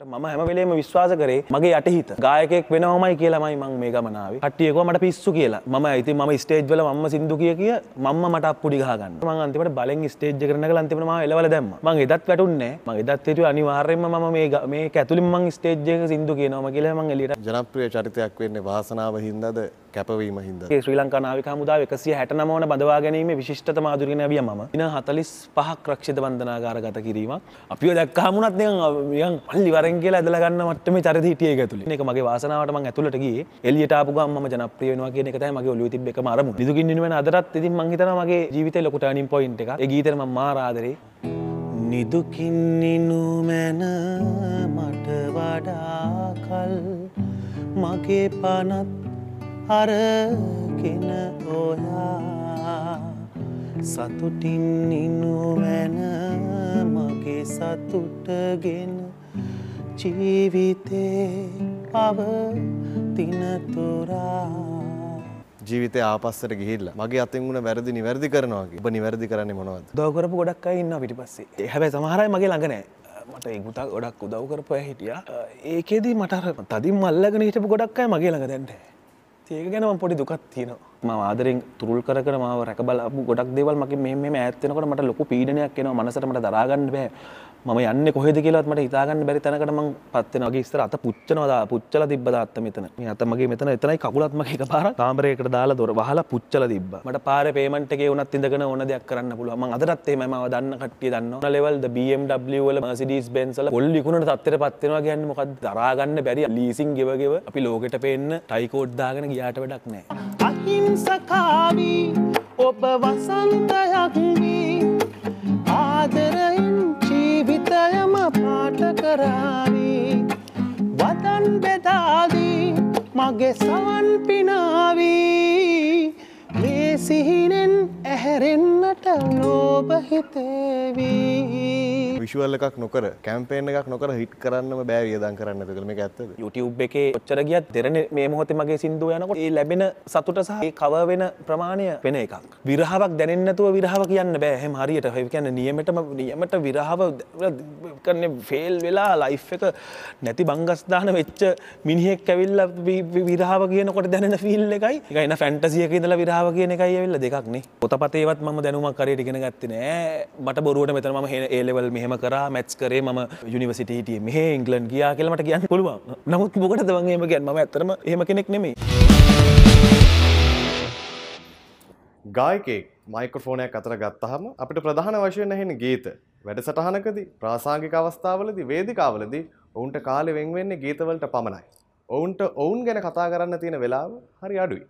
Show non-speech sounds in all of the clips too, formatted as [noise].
මම හැමවෙලේම විශ්වාස කරේ මගේ යටහිත. ගායකෙක් වෙනවමයි කියලාමයි මං මේ ගමනාව කටියකෝ මට පිස්සු කියලා. ම ඉති ම ස්ටේජ් වල ම සිදු කිය කිය ම මට අපපුඩි ගහගන්න. ම අන්තිමට බලෙන් ස්ටේජ් කරන අන්තිම ම එලවල දැම මං එදත් වැටුන්නේ ම එදත් තු අනිවාර්යම ම මේ මේ ඇතුලින් මං ස්ටේජ්ජක සිදු කියනවම කියලා මං එලිට ජනප්‍රිය චරිතයක් වෙන්නේ වාසනාව හින්දද? කැපවීම හින්ද. ශ්‍රී ලංකා නාවික හමුදාව එකසිය හැටනමවන බදවා ගැනීම විශිෂ්ට මාදුරගෙන විය ම ඉන හතලිස් පහක් රක්ෂිත බන්ධනාගාර ගත කිරීමක් අපිය දැක්කාමුණත් යන් පල්ලි වරෙන් කියලා ඇදලගන්න මටම චරිත හිටිය ඇතුළ එක මගේ වාසනාවටම ඇතුළටගේ එලියට ආපුගම් ම ජනප්‍රියනවා කියන එකතයි මගේ ඔලු තිබ එක මරමු දුකින්නුවෙන අදරත් ඉතින් මංහිතන මගේ ජීවිත ලොකුට අනින් පොයින්ට එක ගීතරම මාරාදරේ නිදුකින්නිනුමැන මට වඩා කල් මගේ පනත් අරගෙන ඔයා සතුටින් ඉනුවැන මගේ සතුටගෙන ජීවිතේ පවතිනතුරා ජීවිතය ආපස්සට ගිහිල්ල මගේ අතින් වුණ වැරදි නිවැරදි කරනවාගේ ඔබ නිවැරදි කරන්නේ මොනවද? දවකරපු ගොඩක් අයි ඉන්න පිටි පස්සේ හැබැයි සමහරයි මගේ ළඟනෑ මට ඉගුතා ගොඩක් උදව් කරපය හිටිය. ඒකෙදී මටර තදින් මල්ලගෙන හිටපු ගොඩක් අය මගේ ළඟ දැන්ට ඒක ගැනම පොඩි දුකත් තියෙනවා. ම ආදරෙන් තුරුල් කර මාව රැක බලපු ගොඩක් දේවල් මගේ මේ ඇත්තනකට මට ලොකු පීඩනයක් එනවා. මනසට මට දරාගන්න බෑ. මම යන්න කොහෙද කියලත් මට හිතාගන්න බැරි තැනකට මං පත්වෙන වගේ ස්තර අත පුච්චනවදා පුච්චල තිබ්බ අත්ත මෙතන. අතමගේ මෙතන එතනයි කකුලත්ම එක පාර තාමරයකට දාලා දොර වහලා පුච්චල තිබ්බ. මට පාර පේමන්ටගේ වනත් ඉඳගෙන ඕන දෙයක් කරන්න පුළුව ම අදරත් එම ම දන්න කටිය දන්න ලෙවල් BMW වල මසිඩස් බෙන්සල පොල්ලිකුණට තත්තර පත්වෙනවා ගැන්න මොකක් දරාගන්න බැරි ලීසින් ගෙවගෙව අපි ලෝකට පෙන්න්න ටයිකෝඩ්දාගෙන ගියාට වැඩක් නෑ. අහිංසකාවී ඔබ වසන්තයක්වී ආදරයින් ජීවිතයම පාට කරාවී. වදන් බෙදාදී මගේ සවන් පිනාවී. මේ සිහිනෙන් ඇහැරෙන්න්නට ලෝබහිතේවී විශුවල් එකක් නොකර කැම්පේන එකක් නොකර හිට කරන්නම බෑ වියදන් කරන්න කළම ඇත්ත YouTube එක ඔච්චර ගියත් දෙරන මේ මොහොත මගේ සිින්දුව යනකොට ඒ ලැබෙන සතුට සහ කව වෙන ප්‍රමාණය වෙන එකක්. විරහාවක් දැනන්නතුව විරහාව කියන්න බෑහෙම හරියට. හ කියන්න නියමටම නියමට විරහාව කරන ෆේල් වෙලා ලයිෆ් එක නැති බංගස්දාන වෙච්ච මිනිහෙක් ඇවිල්ල විරහාව කියනකොට දැන ෆිල් එකයි. එකයින ෆැන්ටසියක ඉදල විරාව කියන එකයි ඇවිල්ල දෙකක්නේ පොතපතේවත් ම දැනුමක් කරයට ඉගෙන ගත්තනෑ මට බොරුවට මෙතන ම ඒලෙවල් මෙහම කර මැත්ස් කරේ ම යුනිවසිට හිටිය මෙහ ඉංගලන් ගියා කියලමට කියන්න පුළුවන්. නමුත් මොකට වගේම ගැන් ම ඇතරම එහම කෙනෙක් නෙමේ ගායකෙක් මයිකෝෆෝනයක් අතර ගත්තහම අපිට ප්‍රධාන වශයෙන් ඇහෙන ගීත. වැඩසටහනකදී ප්‍රාසාංගික අවස්ථාවලදී වේදිකාවලදී ඔවුන්ට කාලෙ වෙන්වෙන්නේ ගීතවලට පමණයි. ඔවුන්ට ඔවුන් ගැන කතා කරන්න තියෙන වෙලාව හරි අඩුයි.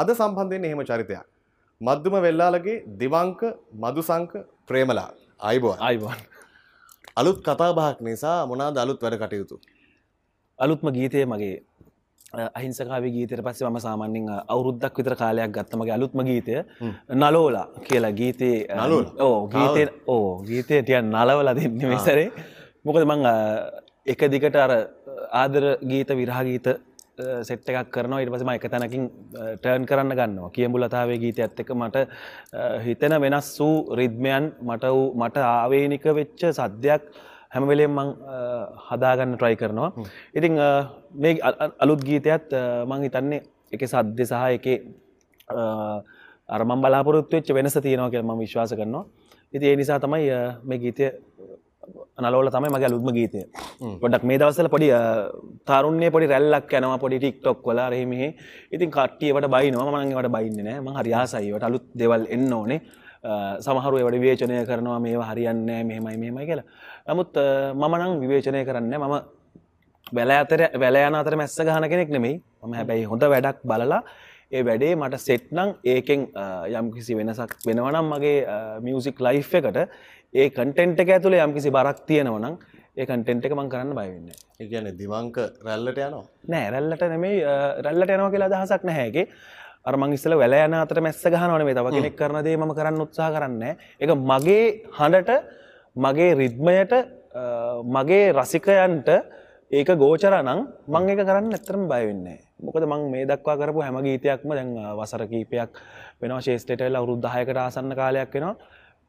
අද සම්බන්ධයෙන් එහෙම චරිතයක්. මද්දුම වෙල්ලාලගේ දිවංක මදුසංක ප්‍රේමලා. අයිබෝ අයිබන්. අලුත් කතාබහක් නිසා මොනාද අලුත් වැඩ කටයුතු. අලුත්ම ගීතය මගේ අහිංසකාව ගීතයට පස්සේ මම සාමාන්‍යෙන් අවුරුද්දක් විතර කාලයක් ගත්තමගේ අලුත්ම ගීතය නලෝලා කියලා ගීතේ ඕ ගීතය ඕ ගීතය ටියන් නලවල දෙන්න මෙසරේ මොකද මං එක දිකට අර ආදර ගීත විරහගීත සෙට් එකක් කරනවා. ඉට පසම එක තැනකින් ටර්න් කරන්න ගන්නවා. කියඹුලතාවේ ගීත ඇත්ත එක මට හිතෙන වෙනස් වූ රිද්මයන් මට වූ මට ආවේනික වෙච්ච සද්‍යයක් හැමවෙලෙන් මං හදාගන්න ට්‍රයි කරනවා. ඉතිං මේ අලුත් ගීතයත් මං හිතන්නේ එක සද්‍ය සහ එක අරමම් බලාපොරොත්තු වෙච්ච වෙනස තියෙනවා කියල ම විශ්වාස කරනවා. ඉති ඒ නිසා තමයි මේ ගීතය නලෝල තමයි මගේ අලුත්ම ගීතය. ගොඩක් මේ දවසල පොඩි තරුන්නේ පොඩි රැල්ලක් යනවා පොඩි ටික්ටොක් කොලා රහෙමෙහි ඉතින් කට්ටියවට බයිනවා. මනගේට බයින්න නෑ. ම හරියාසයිවට අලුත් දෙවල් එන්න ඕනේ. සමහරුව වට විවේචනය කරනවා. මේ හරියන්නේ මෙහෙමයි මෙහෙමයි කියලා. නමුත් මම නම් විවේචනය කරන්න මම වැල අතර වැලයන අතර මැස්ස ගහන කෙනෙක් නෙමෙයි. ම හැබැයි හොඳ වැඩක් බලලා ඒ වැඩේ මට සෙට්නං ඒකෙන් යම් කිසි වෙනසක් වෙනවනම් මගේ මියසික් ලයි් එකට ඒ කටෙන්ට් එක ඇතුළේ යම් කිසි බරක් තියෙනවනම් ඒ කටෙන්ට් එක මං කරන්න බයවෙන්න ඒගැන දිවංක රැල්ලට යනවා? නෑ රැල්ලට නෙමේ රැල්ලට යනවා කියලා අදහසක් නැහැගේ අරමං ඉස්සල වැල යන අතර මැස්ස ගහනවන මේ තව කෙනෙක් කරනදේ ම කරන්න උත්සාහ කරන්න එක මගේ හඬට මගේ රිද්මයට මගේ රසිකයන්ට ඒක ගෝචරනං මං එක කරන්න ඇතරම් බයවෙන්නේ මොකද මං මේ දක්වා කරපු හැම ගීතයක්ම දැන් වසර කීපයක් වෙනවා. ශේෂ්ටටල අවුරුද්ධහයකට ආසන්න කාලයක් වෙනවා.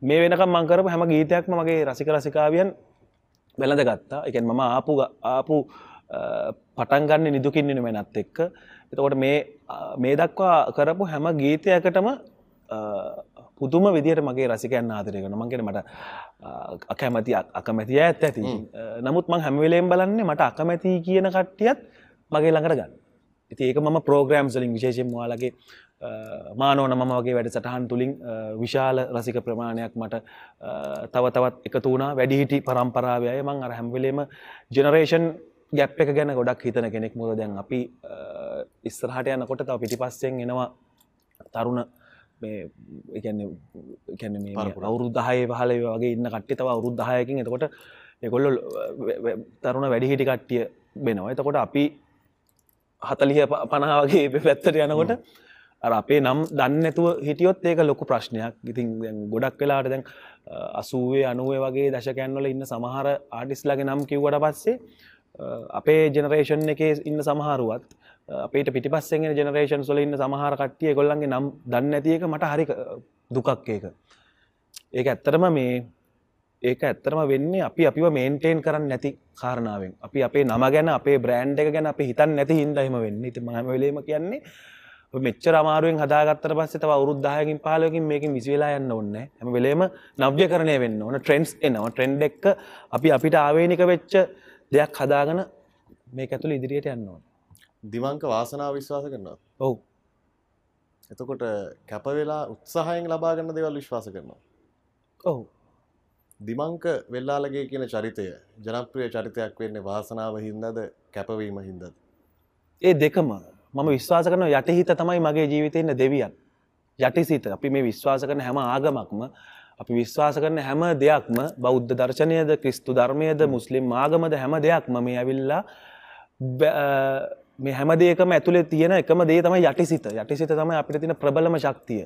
මේ වෙනක මංකරපු හැම ගීතයක්ම මගේ රසික රසිකාවියන් වෙලඳ ගත්තා එකන් මම ආපු ආපු පටන්ගන්න නිදුකින් වෙනත් එක්ක. එතකොට මේ මේ දක්වා කරපු හැම ගීතයකටම පුදුම විදියට මගේ රසිකයන් ආදරයකන මංගෙන මට අකැමති අකමැතිය ඇත්. ඇති නමුත් මං හැමවෙලේම් බලන්නේ මට අකමැති කියන කට්ටියත් මගේ ළඟට ගන්න ඉති ඒක මම ප්‍රෝග්‍රෑම් සලින් විශේෂෙන් වාලගේ මානෝන මම වගේ වැඩ සටහන් තුළින් විශාල රසික ප්‍රමාණයක් මට තව තවත් එකතු වුණා. වැඩිහිටි පරම්පරාවය මං අර හැම්වෙලේම ජනරේෂන් ගැප් එක ගැන ගොඩක් හිතන කෙනෙක්. මුද දැන් අපි ඉස්සරහට යනකොට තව පිටි පස්සෙන් එනවා තරුණ මේ එකැන මේ අවුරුද්ධහය පහල වගේ ඉන්න කට්ටි තව අවුරුද්ධහයකින් එතකොට එකොල්ල තරුණ වැඩිහිටි කට්ටිය වෙනවා. එතකොට අපි හතලිය පනාවගේ [laughs] පැත්තට යනකොට අපේ නම් දන්නඇතුව හිටියොත් ඒක ලොකු ප්‍රශ්නයක්. ඉතින් ගොඩක් වෙලාට දැන් අසුවේ අනුවේ වගේ දශකැන්වල ඉන්න සමහර ආටිස්ලගේ නම් කිව්වට පස්සේ අපේ ජනරේෂන් එක ඉන්න සමහරුවත් අපේට පිටිපස්සෙන් ජනරේෂන් සොල ඉන්න සමහර කට්ටිය ගොල්ලන්ගේ නම් දන්න ඇතියක මට හරි දුකක් ඒක. ඒක ඇත්තරම මේ ඒක ඇත්තරම වෙන්නේ අපි අපිව මේන්ටේන් කරන්න නැති කාරණාවෙන්. අපි අපේ නම ගැන අපේ බ්‍රෑන්් එක ගැන අපි හිතන් නැති හින්දයිම වෙන්න. ඉති මහම වෙලේම කියන්නේ මෙච්චර අමාරුවෙන් හදාගත්තර පස්සේ තව අවුරුද්ධායකින් පාලයකින් මේකින් විසිවෙලා යන්න ඔන්න හැම වෙලේම නව්‍ය කරණය වෙන්න ඕන. ට්‍රෙන්න්ස් එනවා. ට්‍රෙන්ඩ් එක්ක අපි අපිට ආවේනික වෙච්ච දෙයක් හදාගන මේ ඇතුළ ඉදිරියට යන්න ඕන. දිවංක වාසනාව විශ්වාස කරනවා ඔවු. එතකොට කැපවෙලා උත්සාහයෙන් ලබාගන්න දෙවල් විශ්වාස කරනවා ඔවු දිමංක වෙල්ලාලගේ කියන චරිතය ජනප්‍රිය චරිතයක් වෙන්නේ වාසනාව හින්දද කැපවීම හින්දද? ඒ දෙකම මම විශ්වාස කරන යටහිත තමයි මගේ ජීවිතයන්න දෙවියන්. යටිසිත අපි මේ විශ්වාස කරන හැම ආගමක්ම අපි විශ්වාස කරන හැම දෙයක්ම බෞද්ධ දර්ශනයද ක්‍රිස්තු ධර්මයද මුස්ලිම් ආගමද හැම දෙයක්ම මේ ඇවිල්ලා බ- අ, මේ හැමදේකම ඇතුළේ තියෙන එකම දේ තමයි යටිසිත යටිසිත තමයි අපිට තින ප්‍රබලම ශක්තිය.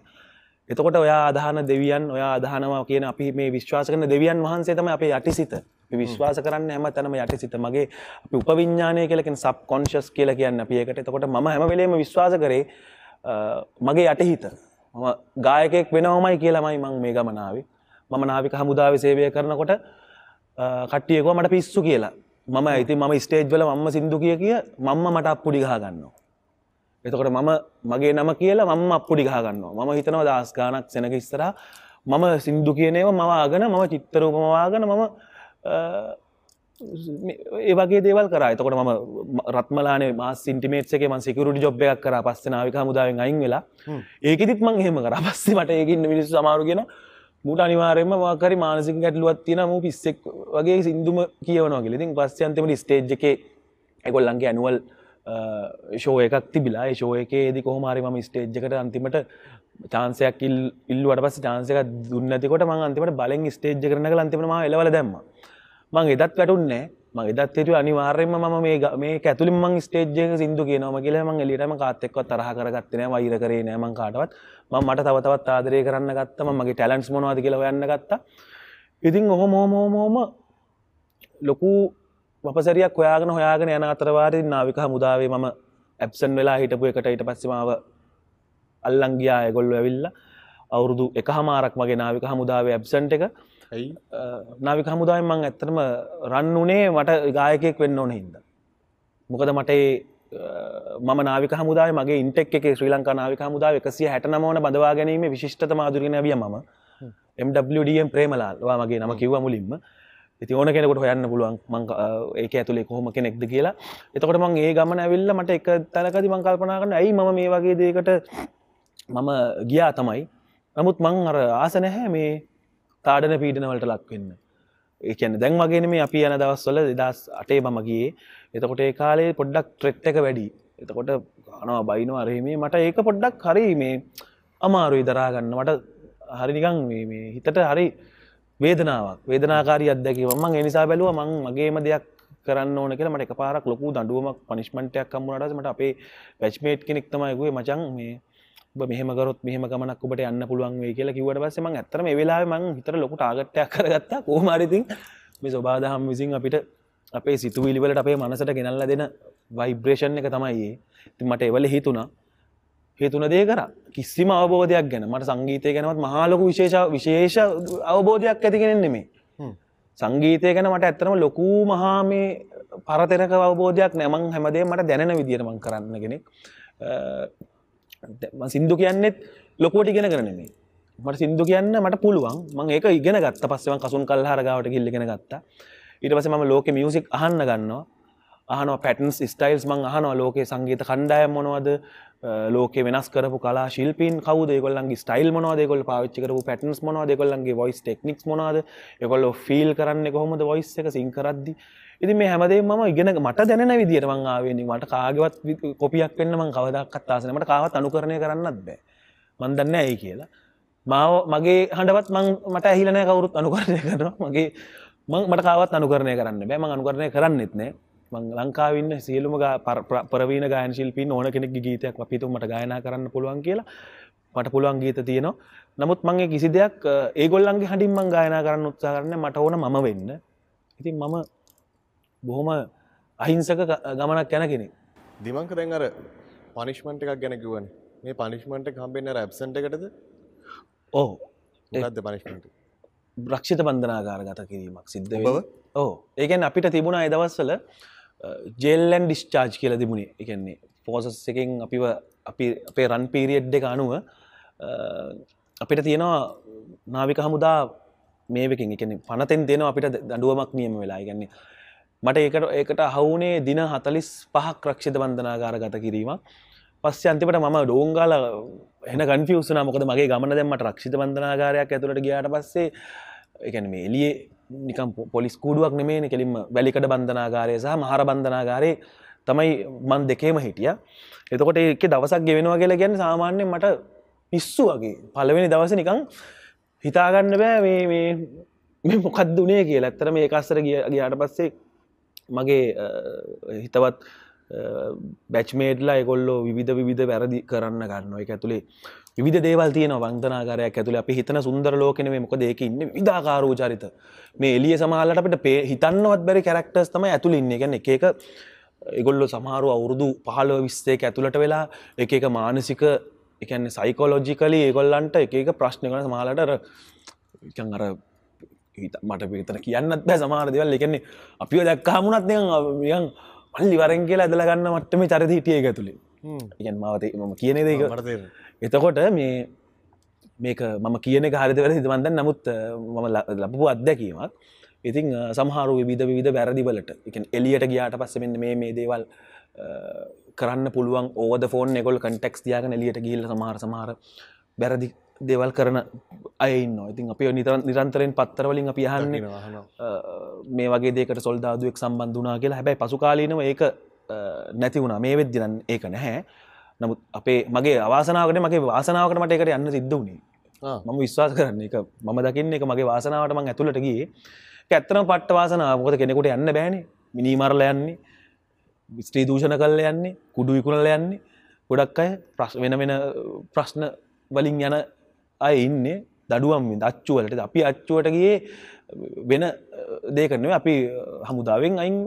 එතකොට ඔයා අදහන දෙවියන් ඔයා අදහනවා කියන අපි මේ විශ්වාස කරන දෙවියන් වහන්සේ තම අපේ යටිසිත. අපි විශ්වාස කරන්න හැම තැනම යටිසිත. මගේ අපි උපවිඤ්ඥානය කියලකින් සබ් කොන්ශස් කියල කියන්න අපි ඒකට. එතකොට ම හැම වෙලේම විශ්වාස කරේ අ, මගේ යටහිත. මම ගායකෙක් වෙනවමයි කියලමයි මං මේ ගමනාව මම නාවික හමුදාව සේවය කරනකොට කට්ටියකව මට පිස්සු කියලා. මම ඇති මම ස්ටේජ් වල මම සිින්දු කිය කිය මම්ම මට අපපුඩි ගහගන්නවා. එතකොට මම මගේ නම කියලා මම අපපුඩි ගහගන්නවා මම හිතනව දස් ගානක් සෙනක ඉස්සර මම සිින්දු කියනව මවාගෙන මම චිත්තරූපමවාගෙන මම ඒ වගේ දේවල් කර. එතකොට ම රත්මලානේ මා සිටිමේට්ක ම සිකරුට ජොබ් එකක් කර. පස්ස නාවික මුදාවෙන් අයින් වෙලා. ඒකෙදිත් මං හෙම කර. පස්සේ මට ඒකින්න මිනිස්සු සමාරුගෙන මුට අනිවාරයම වාකරි මානසික ගැටලුවත් තියෙන මූ පිස්සෙක් වගේ සිින්දුම කියවනවාගේ ඉතින් පස්්‍යන්තමට ස්ටේජ් එක එකොල්ලන්ගේ ඇනුවල් ශෝ එකක් තිබිලා. ශෝ එකේදි කොහමාරි ම ස්ටේජ්කට අන්තිමට චාන්සයක් ඉල් ඉල්ලුවට පස් චාන්සක දුන්නතිකොට මං අන්තිමට බලෙන් ස්ටේජ් කරන අන්තිමම එලවල දැම්ම. මං එදත් වැටුන්නේ මං එදත් තෙතු අනිවාර්යම ම මේ ග- මේ ඇතුලින් මං ස්ටේජ්ජක සිදු කියනවම කියල මං එලිටම කාත්තෙක්ව තරහ කරගත්තන වෛර කරේ නෑමං කාටවත්. ම මට තවතවත් ආදරය කරන්න ගත්තම මගේ ටැලන්ස් මොනවාද කියල යන්න ගත්තා. ඉතින් ඔහොම හෝමෝමෝම ලොකු වපසරියක් හොයාගෙන හොයාගෙන යන අතරවාරි නාවික මුදාවේ මම ඇප්සන් වෙලා හිටපු එකට ඊට පස්සමාව අල්ලංගයා ඇගොල්ල ඇවිල්ල අවුරුදු එක හමාරක් මගේ නාවික හමුදාව ඇබ්සන්ට එක. නාවික හමුදාවෙන් මං ඇත්තනම රන්නුනේ මට ගායකෙක් වෙන්න ඕන හින්ද. මොකද මට මම නාවික හමුදාව මගේ ඉන්ටෙක් එක ශ්‍රී ලංකා නාවික හමුදාව එකසිය හැට නමෝන බදවා ගැනීම විශිෂ්ට මාදුරගෙන විය ම MWDM ප්‍රේමලාල්වා මගේ නම කිව්ව මුලින්ම ඉති ඕන කෙනෙකට හොයන්න පුළුවන් මං අ, ඒක ඇතුළේ කොහොම කෙනෙක්ද කියලා. එතකොට මං ඒ ගමන ඇවිල්ල මට එක තැනකති මං කල්පනා කරන ඇයි ම මේ වගේ දේකට මම ගියා තමයි? නමුත් මං අර ආස නැහැ මේ තාඩන පීඩනවලට ලක්වෙන්න ඒකන දැන් වගෙන මේ අපි යන දවස්වල දෙදස් අටේ මමගේ එතකොට ඒ කාලේ පොඩ්ඩක් ට්‍රෙට් එක වැඩි. එතකොට ගනවා බයිනවා අරහිමේ මට ඒක පොඩ්ඩක් හරි මේ අමාරුයි දරාගන්න මට හරිනිකං මේ- මේ හිතට හරි වේදනාවක්. වේදනාකාරී අදැකව මං එනිසා බැලුව මං මගේම දෙයක් කරන්න ඕන කියලා. මට එක පාරක් ලොකු දඩුවමක් පනිශ්මටයක් කම්මුණට මට අපේ පැච්මේට් කෙනෙක් තමයිකුවේ මචන් මේ ඔබ මෙහමකරොත් මෙහම ගමනක් ඔබට යන්න පුළුවන් වේ කියලා කිවට පස්සේ මං ඇතරම වෙලා මං හිතර ලොකුට ආගටයක් කරගත්තා කෝමරිතින් මේ ස්වබාදහම් විසින් අපිට අපේ සිතුවිලිවලට අපේ මනසට ගෙනල්ල දෙන වයිබ්‍රේෂන් එක තමයි ති මට එවල හිතුනා හේතුන දේ කර. කිසිම අවබෝධයක් ගැන. මට සංගීතය ගැනවත් මහාලොකු විශේෂ විශේෂ අවබෝධයක් ඇතිගෙනෙන් නෙමේ. සංගීතය ගැන මට ඇත්තරම ලොකූ මහා මේ පරතෙනක අවබෝධයක් නැමං හැමදේ මට දැනෙන විදිරමං කරන්න කෙනෙක්. සිින්දු කියන්නෙත් ලොකෝට ඉගෙන කරනෙමේ මට සිින්දු කියන්න මට පුළුවන්. මං ඒක ඉගෙන ගත්ත. පස්සෙම කසුන් කල්හරගාවට කිල්ලිගෙන ගත්තා. ඊට පස ම ලෝක මියසික් අහන්න ගන්නවා අහන පැටන්ස් ස්ටයිල්ස් මං අහනවා ලෝකේ සංගීත කණ්ඩායම් මොනවද ලෝක වෙනස් කරපු කලා ශිල්පීන් කවද කොල්ලන්ගේ ස්ටයිල් මොනවාද කොල් පාච්චි කරපු පැටන්ස් මොනවාද කොල්ලන්ගේ වොයිස් ටෙක්නික් මොනාද එකොල්ල ෆිල් කරන්න කොහොමද වොයිස් එක සිංකරද්දි ඉති මේ හැමදේ ම ඉගෙන මට දැන විදිර මං ආවෙන මට කාගවත් කොපියක් වෙන්න මං කවදක්ත් ආසනමට කාවත් අනුකරණය කරන්නත් බෑ. මන්දන්න ඇයි කියලා. මාව මගේ හඬවත් මං මට ඇහිලනය කවුරුත් අනුකරණය කරන මගේ මට කාවත් අනුකරණය කරන්න බෑ. මං අනුකරණය කරන්නෙත් නෑ. මං ලංකාවන්න සියලුම පරවීන ගායන ශිල්පී ඕන කෙනෙක් ගීතයක් අපිතුමට ගායනා කරන්න පුළුවන් කියලා. මට පුළුවන් ගීත තියෙනවා. නමුත් මගේ කිසි දෙයක් ඒගොල්ලන්ගේ හඩින් මං ගායනා කරන්න උත්සා කරන්න මට ඕන මම වෙන්න. ඉතින් මම බොහොම අහිංසක ගමනක් යැන කෙනෙ දිමංක දැන් අර පනිශ්මන්ට එකක් ගැන කිවන මේ පනිශ්මන්ට කම්පෙන්න්න රැබ්සන්ට එකටද? ඕ ගත්ද පනිශ්මට බ්‍රක්ෂිත බන්ධනාගාර ගත කිරීමක් සිද්ධ බව ඕ ඒකැන් අපිට තිබුණ අදවස්වල ජෙල්ලන් ඩිස්චාර්ජ් කියල තිබුණේ. එකන්නේ පෝසස් එකෙන් අපිව අපි අපේ රන් පීරියඩ් එක අනුව අපිට තියෙනවා නාවික හමුදා මේකින් එකන පනතෙන් දෙන අපිට දඩුවමක් නියම වෙලා. ගන්නේ මට ඒකට ඒකට හවුනේ දින හතලිස් පහක් රක්ෂිත බන්ධනාගාර ගත කිරීමක්. පස්ස අන්තිපට ම ඩෝංගාල එන කන්ෆියසන මොකද මගේ ගමන දෙමට රක්ෂිත බන්ධනාගාරයක් ඇතුළට ගියාට පස්සේ එකන මේ එලියේ නිකම් පොලිස් කූඩුවක් නෙමේ කෙලින්ම වැලිකට බන්ධනාගාරය සහ මහර බන්ධනාගාරය තමයි මන් දෙකේම හිටිය. එතකොට එක දවසක් ගෙවෙනවා කියලා ගැන සාමාන්‍යයෙන් මට පිස්සු වගේ. පලවෙනි දවස නිකං හිතාගන්න බෑ මේ මේ මොකක්ද වනේ කියලා. ඇත්තර මේ එකස්සර ගිය ගියාට පස්සේ මගේ හිතවත් බැච්මේට්ලා එකොල්ලෝ විධ විධ වැරදි කරන්න ගන්න එක ඇතුළේ විධ දේවල් තියන වන්තනාකාරයක් ඇතුළ අපි හිතන සුන්දර ලෝකන මොක දෙක ඉන්න විදාකාරූ චරිත මේ එලිය සමහලට අපට පේ හිතන්නවත් බැරි කැරක්ටර්ස් තම ඇතුළ ඉන්න. ගැන එක එගොල්ලො සමහරු අවුරුදු පහලෝ විස්සේ ඇතුළට වෙලා එක එක මානසික එකන්නේ සයිකෝලෝජිකලි ඒගොල්ලන්ට එක එක ප්‍රශ්න කන සමහලටර අර මට පිතන කියන්නත් බෑ සමාර දෙවල්. එකන්නේ අපිෝ දැක්කාමුණත් යන් පල්ලි වරෙන් කියලා ඇදලගන්න මට්ටම චරිත හිටිය එක තුළේ ඉගන් මවත ම කියන දෙක එතකොට මේ මේක මම කියන හරිදවල හිතවන්ද නමුත් මම ලබපු අත්දැකීමක්. ඉතින් සමහරු විධ විධ වැරදිවලට එක එලියට ගියාට පස්සෙමෙන් මේ මේ දේවල් කරන්න පුළුවන් ඕද ෆෝන් එකොල් කටෙක්ස් තියාගෙන එලියට ගිල්ල සමහර සමහර බැරදි දෙවල් කරන අයින්න ඉතින් අප නිතර නිරන්තරෙන් පත්තරවලින් අපි යහන්නේ මේ වගේ දෙකට සොල්දාදුවක් සම්බන්ධනා කියලා. හැබැයි පසුකාලීනව ඒක නැති වුණා. මේ වෙද්දිරන් ඒක නැහැ. නමුත් අපේ මගේ අවාසනාවට මගේ වාසනාවකට මට එකට යන්න සිද්ධ වුණේ. මම විශ්වාස කරන්න. එක මම දකින්න එක මගේ වාසනාවට මං ඇතුළට ගිය. ඇත්තන පට්ට වාසනාව මොකද කෙනෙකුට යන්න බෑනේ. මිනිමරල යන්නේ. ස්ත්‍රී දූෂණ කල්ල යන්නේ. කුඩු විකුණල යන්නේ. ගොඩක් අය ප්‍රශ් වෙන වෙන ප්‍රශ්න වලින් යන අය ඉන්නේ දඩුවම් අච්චුවලට අපි අච්චුවට ගියේ වෙන දේකරනව අපි හමුදාවෙන් අයින්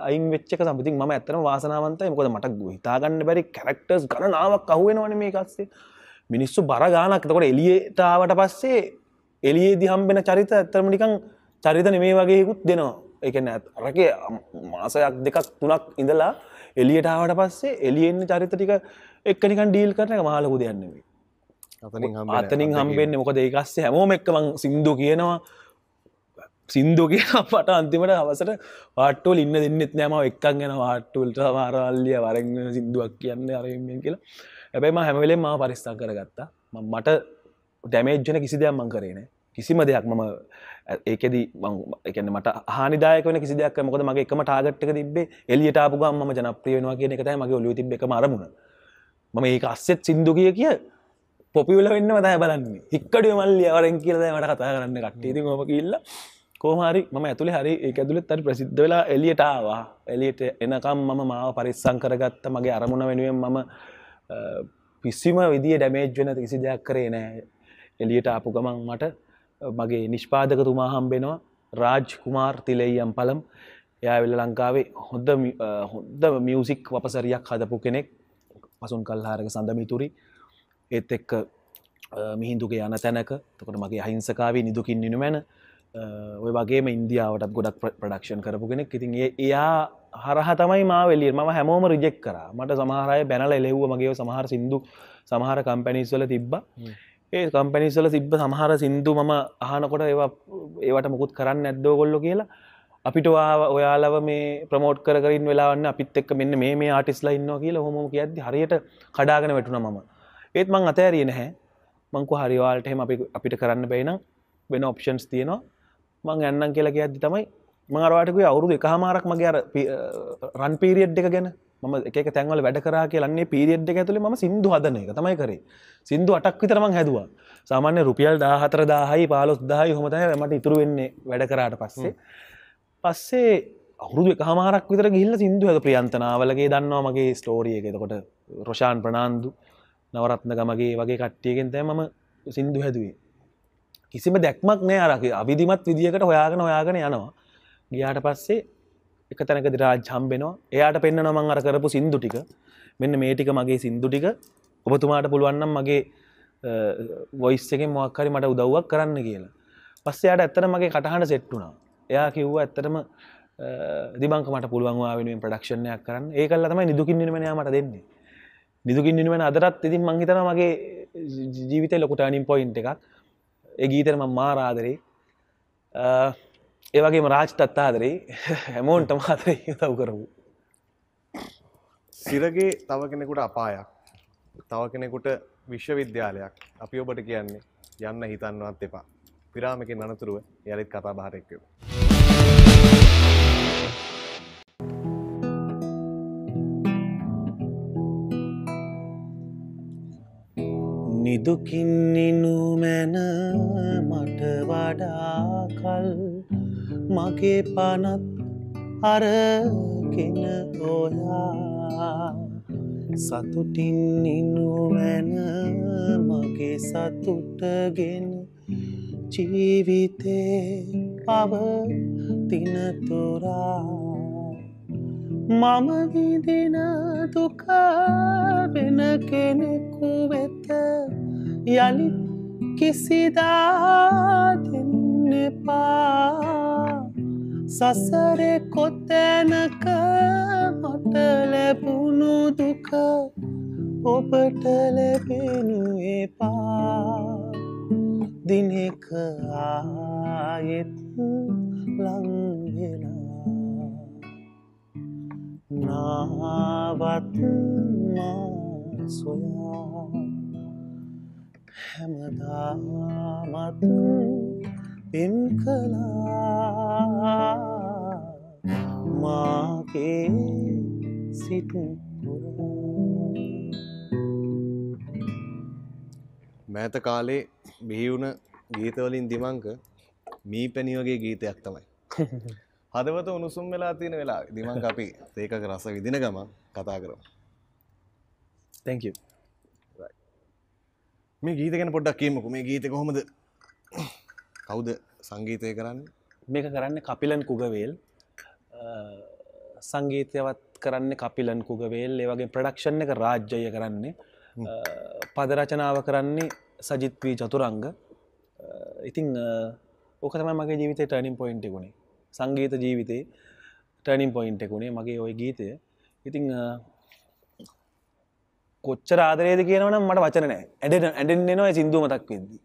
අයින් වෙච්චක සම්පතින් ම ඇත්තන වාසනාවන්තයි. මොකද මට හිතාගන්න බැරි කැරක්ටර්ස් ගණනාවක් අහුවෙනවන මේ කස්සේ මිනිස්සු බර ගානක්තකොට එලියටාවට පස්සේ එලියේ දිහම්බෙන චරිත ඇත්තරම නිකං චරිත නෙමේ වගේකුත් දෙනවා. එකන අරක මාසයක් දෙකක් තුනක් ඉඳලා එලියටාවට පස්සේ එලියෙන්න්න චරිත ටික එක්කනිකන් ඩීල් කරන මහලකු දෙයන්නෙවේ අතනින් හම්බෙන්න්න මොකද ඒකස්සේ හැමෝම එක්කමං සිින්දු කියනවා. සිින්දු කිය පට අන්තිමට අවසට වාට්ටෝල් ඉන්න දෙන්නෙත් නෑම එක්කක් ගැන වාට්ටුල්ට මාරල්ලිය වරග සිින්දුවක් කියන්න අරෙන්ෙන් කියලා. ඇබැයිම හැමවෙලෙන් මා පරිස්ථා කරගත්තා. මට ඩැමේජ්ජන කිසි දෙයක් මං කරේන කිසිම දෙයක් මම ඒකෙද එකන මට හනිදායකන කිසි දෙයක් මොකද මගේ එකම ටාගට්ක තිබේ එලියට ආපුගම් ම ජනප්‍රියනවා කියන එකතයි මගේ ඔලු තිබ එක අරමුණ. මම ඒක අස්සෙත් සිින්දු කිය කිය පොපිවල වෙන්න මතය බලන්නේ. හික්කඩිය මල්ලි අවරෙන් කියලද මට කතා කරන්න කට්ටේති ොම කියල්ල කෝහරි ම ඇතුළේ හරි ඒ ඇතුළෙත් තර ප්‍රසිද්ධ වෙලා එලියටාවා එලියට එනකම් මම මාව පරිස්සං කරගත්ත මගේ අරමුණ වෙනුවෙන් මම පිස්සිම විදිිය ඩැමේජ් වෙන කිසි දෙයක් කරේ නෑ. එලියට ආපු ගමන් මට මගේ නිෂ්පාදකතුමා හම්බෙනවා රාජ් කුමාර් තිලෙයම් පලම් යාවෙල්ල ලංකාවේ හොඳ හොද්ද මියසික් වපසරයක් හදපු කෙනෙක්. පසුන් කල්හාරක සඳමිතුරි ඒත් එක්ක මිහින්දුක යන තැනක. තකට මගේ අහිංසකාවේ නිදුකින් නිනුමැන ඔය වගේම ඉන්දියාවටත් ගොඩක් ප්‍රඩක්ෂන් කරපු කෙනෙක්. ඉතින් එයා හරහ තමයි මා වෙලිය ම හැමෝම රිජෙක් කර. මට සමහරය බැනල එලෙව්ව මගේ සමහර සිින්දු සමහර කම්පැනිස්වල තිබ්බ. ඒ කම්පැනිස්වල තිබ්බ සමහර සිින්දු මම අහනකොට ඒවා ඒවට මුකුත් කරන්න ඇද්දෝ කොල්ලො කියලා. අපිට ඔයාලව මේ ප්‍රමෝට් කරරින් වෙලාන්න අපිත් එක් මෙන්න මේ ආටිස්ලා ඉන්න කියලා හොම කියද හරියට කඩාගෙන වැටුන මම ඒත් මං අතෑරිය නැහැ. මංකු හරිවාල්ට හෙම අපි අපිට කරන්න බයිනම් වෙන ඔප්ෂන්ස් තියෙනවා. මං යන්නම් කියලා කියද්දි තමයි මංරවාටකුයි අවුරුදු එක හමාරක් මගේ අර රන් පීරියඩ් එක ගැන. ම එක තැන්වල වැඩ කර කියලන්නේ පීරියඩ් එක ඇතුළේ ම සිින්දු හදන එක තමයි කරේ. සිින්දු අටක් විතරමං හැදවා. සාමාන්‍ය රුපියල් දාහතර දාහයි පාලොස් දාහයි හොමතය මට ඉතුරු වෙන්නේ වැඩ කරාට පස්සේ. පස්සේ අවුරුදු එක හමාරක් විතර ගිල්ල සිින්දු ඇද ප්‍රියන්තනාවලගේ දන්නවා මගේ ස්ටෝරිය එකතකොට රොෂාන් ප්‍රනාාන්දු නවරත්නගමගේ වගේ කට්ටියගෙන් තෑ මම සිින්දු හැදුවේ. කිසිම දැක්මක් නෑ අරක අවිධිමත් විදිකට හොයාගෙන හොයාගෙන යනවා. ගියාට පස්සේ එක තැනක දිරාජ් හම්බෙනවා. එයාට පෙන්න්න නමං අර කරපු සිින්දු ටික. මෙන්න මේ ටික මගේ සිින්දු ටික. ඔබතුමාට පුළුවන්නම් මගේ වොයිස් එකෙන් මොක්කරි මට උදව්වක් කරන්න කියලා. පස්සයාට ඇත්තන මගේ කටහට සෙට්ටුනා එයා කිව්ව ඇත්තටම දිබංක මට පුළුවන්වා වෙනුවෙන් ප්‍රඩක්ෂණයක් කරන්න. ඒ කල්ල තමයි නිදුකින්නිමනය මට දෙන්නේ. නිදුකින්නිවෙන අදරත් ඉතින් මංහිතන මගේ ජීවිත ලොකුටනින් පොයින්් එකක්. ඒ ගීතරම මාරාදරේ ඒවගේ රාජ්ටත් ආදරේ. හැමෝන්ට මාතරේ තව කරපු සිරගේ තව කෙනෙකුට අපායක්. තව කෙනෙකුට විශ්වවිද්‍යාලයක්. අපි ඔබට කියන්නේ යන්න හිතන්නවත් එපා. පිරාමකින් අනතුරුව යළිත් කතා භාරක්කව. නිදුකින්නිනු මැන මට වඩාකල් මගේ පනත් අරගෙන ඔයා. සතුටින් ඉනු මැන මගේ සතුටගෙන ජීවිතේ පව තිනතුරා මම විදින දුක වෙන කෙනෙකු වෙත යළි කිසිදා දෙන්න එපා සසරෙ කොතැනක මට ලැබුණු දුක ඔබට ලැබෙනු එපා. දිනෙක ආයෙත් ලංවෙලා නාවත් සොයා හැමදාමත් පෙම් කලා මාගේ සිටපුරා මෑත කාලේ බිහිවුණ ගීතවලින් දිමංක මී පැණිවගේ ගීතයක් තමයි. [laughs] හදවත උණුසුම් වෙලා තියෙන වෙලා දිමංක අපි ඒකක රස විදින ගම කතා කරම. තැක මේ ගීතගෙන පොඩ්ඩක් කියීමකු. මේ ගීත කොහොමද? කවුද සංගීතය කරන්න? මේක කරන්න කපිලන් කුගවේල්. සංගීතයවත් කරන්න කපිලන් කුගවේල්. ඒ වගේ ප්‍රඩක්ෂණ එක රාජ්‍යය කරන්නේ. පදරචනාව කරන්නේ සජිත්වී චතුරංග. ඉතිං ඕකතම මගේ ජීවිතය ටනින් පොයින්ට ගුණේ සංගීත ජීවිතේ ටනින් පොයින්ට එකුණේ මගේ ඔය ගීතය. ඉතිං කොච්චර ආදරේද කියනවනම් මට වචන ඇඩ ඇඩෙන් නවා සිින්දුව මතක් වෙද්දි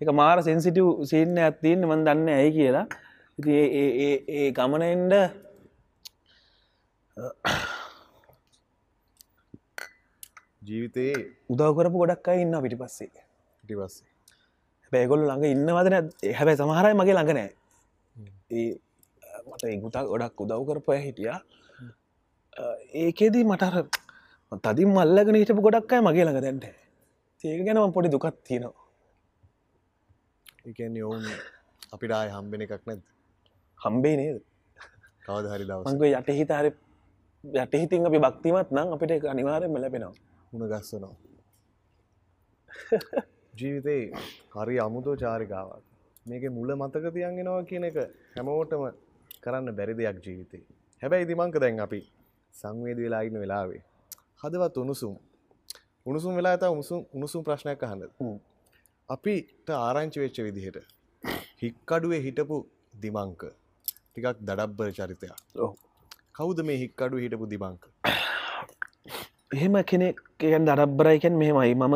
එක මාර සෙන්සිටව් සින්න ඇත්තින්න මන් දන්න ඇයි කියලා. ඒ ගමනෙන්ඩ ජීවිතයේ උදව කරපු ගොඩක් අයි ඉන්න පිටි පස්සේ ටිපස්සේ පැගොල්ල ළඟ ඉන්නවදන හැබැයි සමහරයි මගේ ළඟ නෑ. ඒ මට ඉගුතා ගොඩක් උදව් කරපය හිටිය. ඒකෙදී මටර තදින් මල්ලගෙන හිටපු ගොඩක් අය මගේ ළඟ දැන්ට ඒක ගැනම පොඩි දුකත් තියෙනවා. එකන්නේ ඔවුන් අපිට ආය හම්බෙන එකක් නැද හම්බේ නේද? කවද හරි දවස මංග යටහිත හරි යටහිතින් අපි බක්තිමත් නම් අපිට අනිවාරය මෙලපෙනවා උුණ ගස්සනවා. ජීවිතේ හරි අමුතෝ චාරිකාවක් මේක මුල මතක තියන්ගෙනවා කියන එක හැමෝටම කරන්න බැරි දෙයක් ජීවිතේ. හැබැයි ඉදිමංක දැන් අපි සංවේද වෙලා ඉන්න වෙලාවේ හදවත් උණුසුම්. උණුසුම් වෙලා ඇත උසුම් උණුසුම් ප්‍රශ්නයක් අහන්න. අපිට ආරංචි වෙච්ච විදිහට හික්කඩුවේ හිටපු දිමංක ටිකක් දඩබ්බර චරිතයක්. කවුද මේ හික්කඩු හිටපු දිමංක? එහෙම කෙනෙක් ගැන් දරබ්බරයිකැන් මෙහෙමයි. මම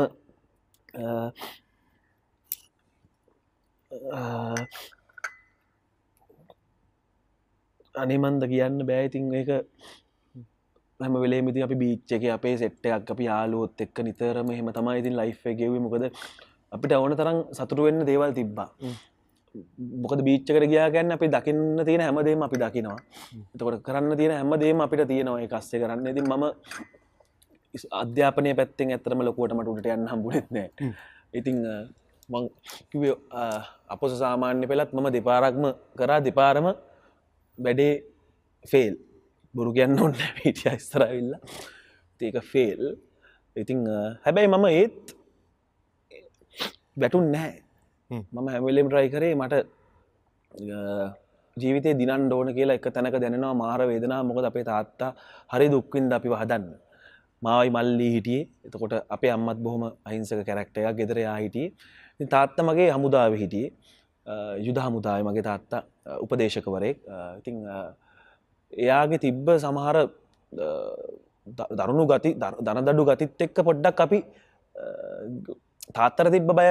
අනිමන්ද කියන්න බෑයිතින් ඒක හැම වෙලේ මිති අපි බීච්ච එක අපේ සෙට්ටයක් අපි යාලුවොත් එක්ක නිතරම එහෙම තමයි ඉතින් ලයිෆ් ගෙව මොකද අපිට ඕන තරම් සතුරු වෙන්න දේවල් තිබ්බා. මොකද බීච්චකට ගියා ගැන්න අපි දකින්න තියෙන හැමදේම අපි දකිනවා. එතකොට කරන්න තියෙන හැමදේම අපිට තියෙනවා ඒ කස්සේ කරන්න. ඉතින් මම අධ්‍යාපනය පැත්තෙන් ඇතරම ලොකුවට මට උඩට යන්න හම්බුනෙත් නෑ. ඉතිං මං කිව්වේ, අ, අපොස සාමාන්‍ය පෙළත් මම දෙපාරක්ම කරා. දෙපාරම වැඩේ ෆේල් බොරු කියන්න ඔන්න හිටිය ස්තරවිල්ල ඒක ෆේල් ඉතිං හැබැයි මම ඒත් වැටුන් හ්ම්. මම හැමලෙම් රයි කරේ මට ජීවිතය දිනන් ඩෝන කියලා එක තැනක දැනෙනවා මාර වේදනා මොකද අපේ තාත්තා හරි දුක්වින්ද අපි වහදන්න මාවයි මල්ලී හිටියේ. එතකොට අපේ අම්මත් බොහොම අහිංසක කැරක්ටයක් ගෙදරයා හිටියේ. තාත්ත මගේ හමුදාව හිටියේ. යුද හමුදාය මගේ තාත්තා අ, ඉතිං එයාගේ තිබ්බ සමහර අ, ද- දරුණු ගති දර- දනදඩු ගතිත් එක්ක පොඩ්ඩක් අපි අ, තාත්තර තිබ්බ බය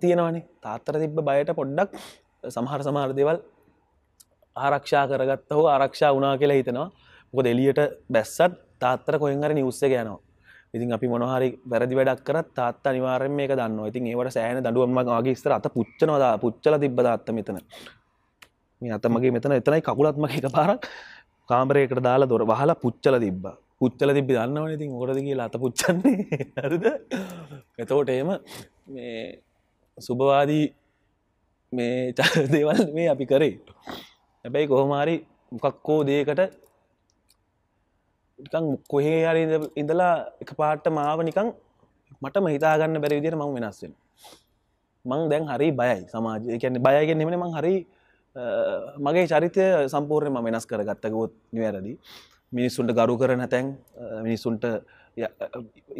තියෙනවනේ. තාත්තර තිබ්බ බයට පොඩ්ඩක් සමහර සමහර දෙවල් ආරක්ෂා කරගත්ත හෝ ආරක්ෂා වනා කියලා හිතනවා. මොකද එලියට බැස්සත් තාත්තර කොහෙන්හර නිවස්ස යනවා. ඉතින් අපි මොනහරි වැරදි වැඩක් කරත් තාත්තා නිවාරෙන් මේක දන්න ඉතින් ඒවට සෑන දඩුවම්ම වගේ ස්තර අත පුච්චනවද පුච්චල තිබ්බ අත්ත මෙතන. මේ අතමගේ මෙතන එතනයි කකුලත්ම එක පාරක් කාමරයකට දාලා දොර වහලා පුච්චල තිබ්බ. පුච්චල තිබි දන්නවන ඉතින් ඔොකද කියලා අත පුච්චන්නේ? [laughs] හරිද? එතෝට එම මේ සුභවාදී මේ ච- [laughs] දේවල් මේ අපි කරේ. හැබැයි කොහොමාරි මොකක්කෝ දේකට නිකං කොහේ හරි ඉඳ- ඉඳලා එක පාට්ට මාව නිකං මට හිතාගන්න බැරි විදිර මං වෙනස්වෙන් මං දැන් හරි බයයි සමාජ කියන්න බයගෙන නෙමෙන මං හරි අ, මගේ චරිතය සම්පූර්ණයම වෙනස් කරගත්තකොත් නිවැරදි. මිනිස්සුන්ට ගරු කරන තැන් මිනිස්සුන්ට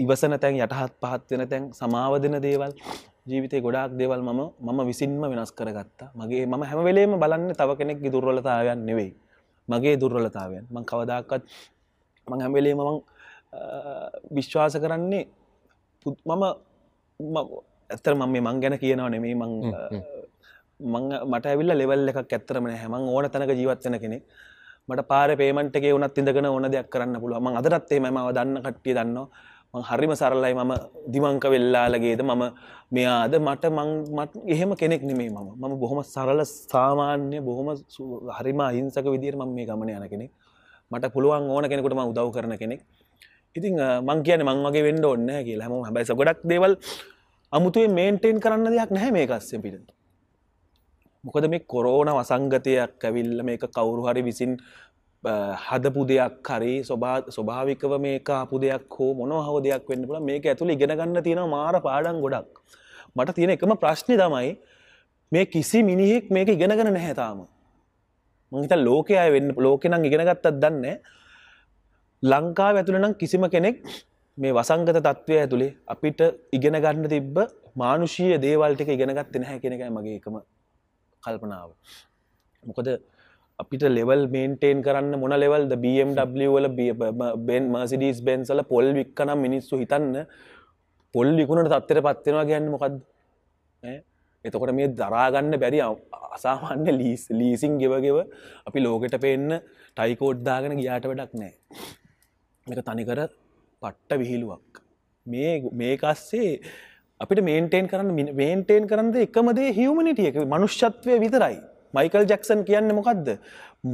ඉවසන තැන් යටහත් පහත් වෙන තැන් සමාව දෙන දේවල් ජීවිතය ගොඩාක් දේවල් මම මම විසින්ම වෙනස් කරගත්තා. මගේ මම හැමවෙලේම බලන්න තව කෙනෙක් දුර්වලතාවයන් නෙවෙයි. මගේ දුර්වලතාවයන්. මං කවදාකත් මං හැමවෙලේ මමං විශ්වාස කරන්නේ මම ඇත්තර මම මේ මං ගැන කියනව නෙමේ මං. මං මට ඇවිල්ල ලෙවල් එකක් ඇත්තරම හැමං ඕන තැනක ජීවත්වන කෙනෙ මට පාර පේමටේ වනත් ඉඳගෙන ඕන දෙයක් කරන්න පුළුව ම අදරත්තේ මම දන්න කට්ටිය දන්න මං හරිම සරලයි. මම දිමංක වෙල්ලාලගේද මම මෙයාද. මට මං මට එහෙම කෙනෙක් නෙමේ මම. මම බොහොම සරල සාමාන්‍ය බොහොම සු- හරිම අහිංසක විදිර මම මේ ගමන යන කෙනෙක්. මට පුළුවන් ඕන කෙනෙකුටම උදව් කරන කෙනෙක්. ඉතින් අ, මං කියන මං වගේ වෙන්ඩ ඔන්න කියලා. හම හැබැයි ගොඩක් දේවල් අමුතුවේ මේන්ටේන් කරන්න දෙයක් නැහැ මේ කස්සෙ පිට මොකද මේ කොරෝන වසංගතයක් ඇවිල්ල මේක කවුරු හරි විසින් අ, හදපු දෙයක් හරි ස්වභා ස්වභාවිකව මේ ආපු දෙයක් හෝ මොනහව දෙයක් වෙන්න පුල මේක ඇතුළ ඉගෙන ගන්න තියෙන මාර පාඩන් ගොඩක්. මට තියෙන එකම ප්‍රශ්නි තමයි මේ කිසි මිනිහෙක් මේක ඉගෙනගෙන නැහැතාම මංහිත ලෝකය වෙන්න ලෝකෙනම් ඉගෙනගත්තත් දන්න ලංකාව ඇතුළනම් කිසිම කෙනෙක් මේ වසංගත තත්ත්වය ඇතුළේ අපිට ඉගෙන ගන්න තිබ්බ මානුෂීය දේවල්ටික ඉගෙනගත්ත නැහැ කෙනෙකයි මගේ එකම කල්පනාව. මොකද අපිට ලෙවල් මේන්ටේන් කරන්න මොන ලෙවල්ද BMW වල බෙන් මසිඩීස් බෙන්සල පොල් වික්කනම් මිනිස්සු හිතන්න පොල් විකුණට තත්තර පත්වෙනවා ගැන්න මොකක්ද ඈ? එතකොට මේ දරාගන්න බැරි අ- අසාමාන්‍ය ලීස් ලීසින් ගෙවගෙව අපි ලෝකෙට පෙන්න ටයිකෝඩ්දාගෙන ගියාට වැඩක් නෑ. මේක තනිකර පට්ට විහිළුවක්. මේ මේකස්සේ අපිට මේන්ටේන් කරන්න මේන්ටේන් කරන්න එකමදේ හිවමනිටිය එක මනුෂ්‍යත්වය විතරයි. මයිකල් ජැක්සන් කියන්න මොකක්ද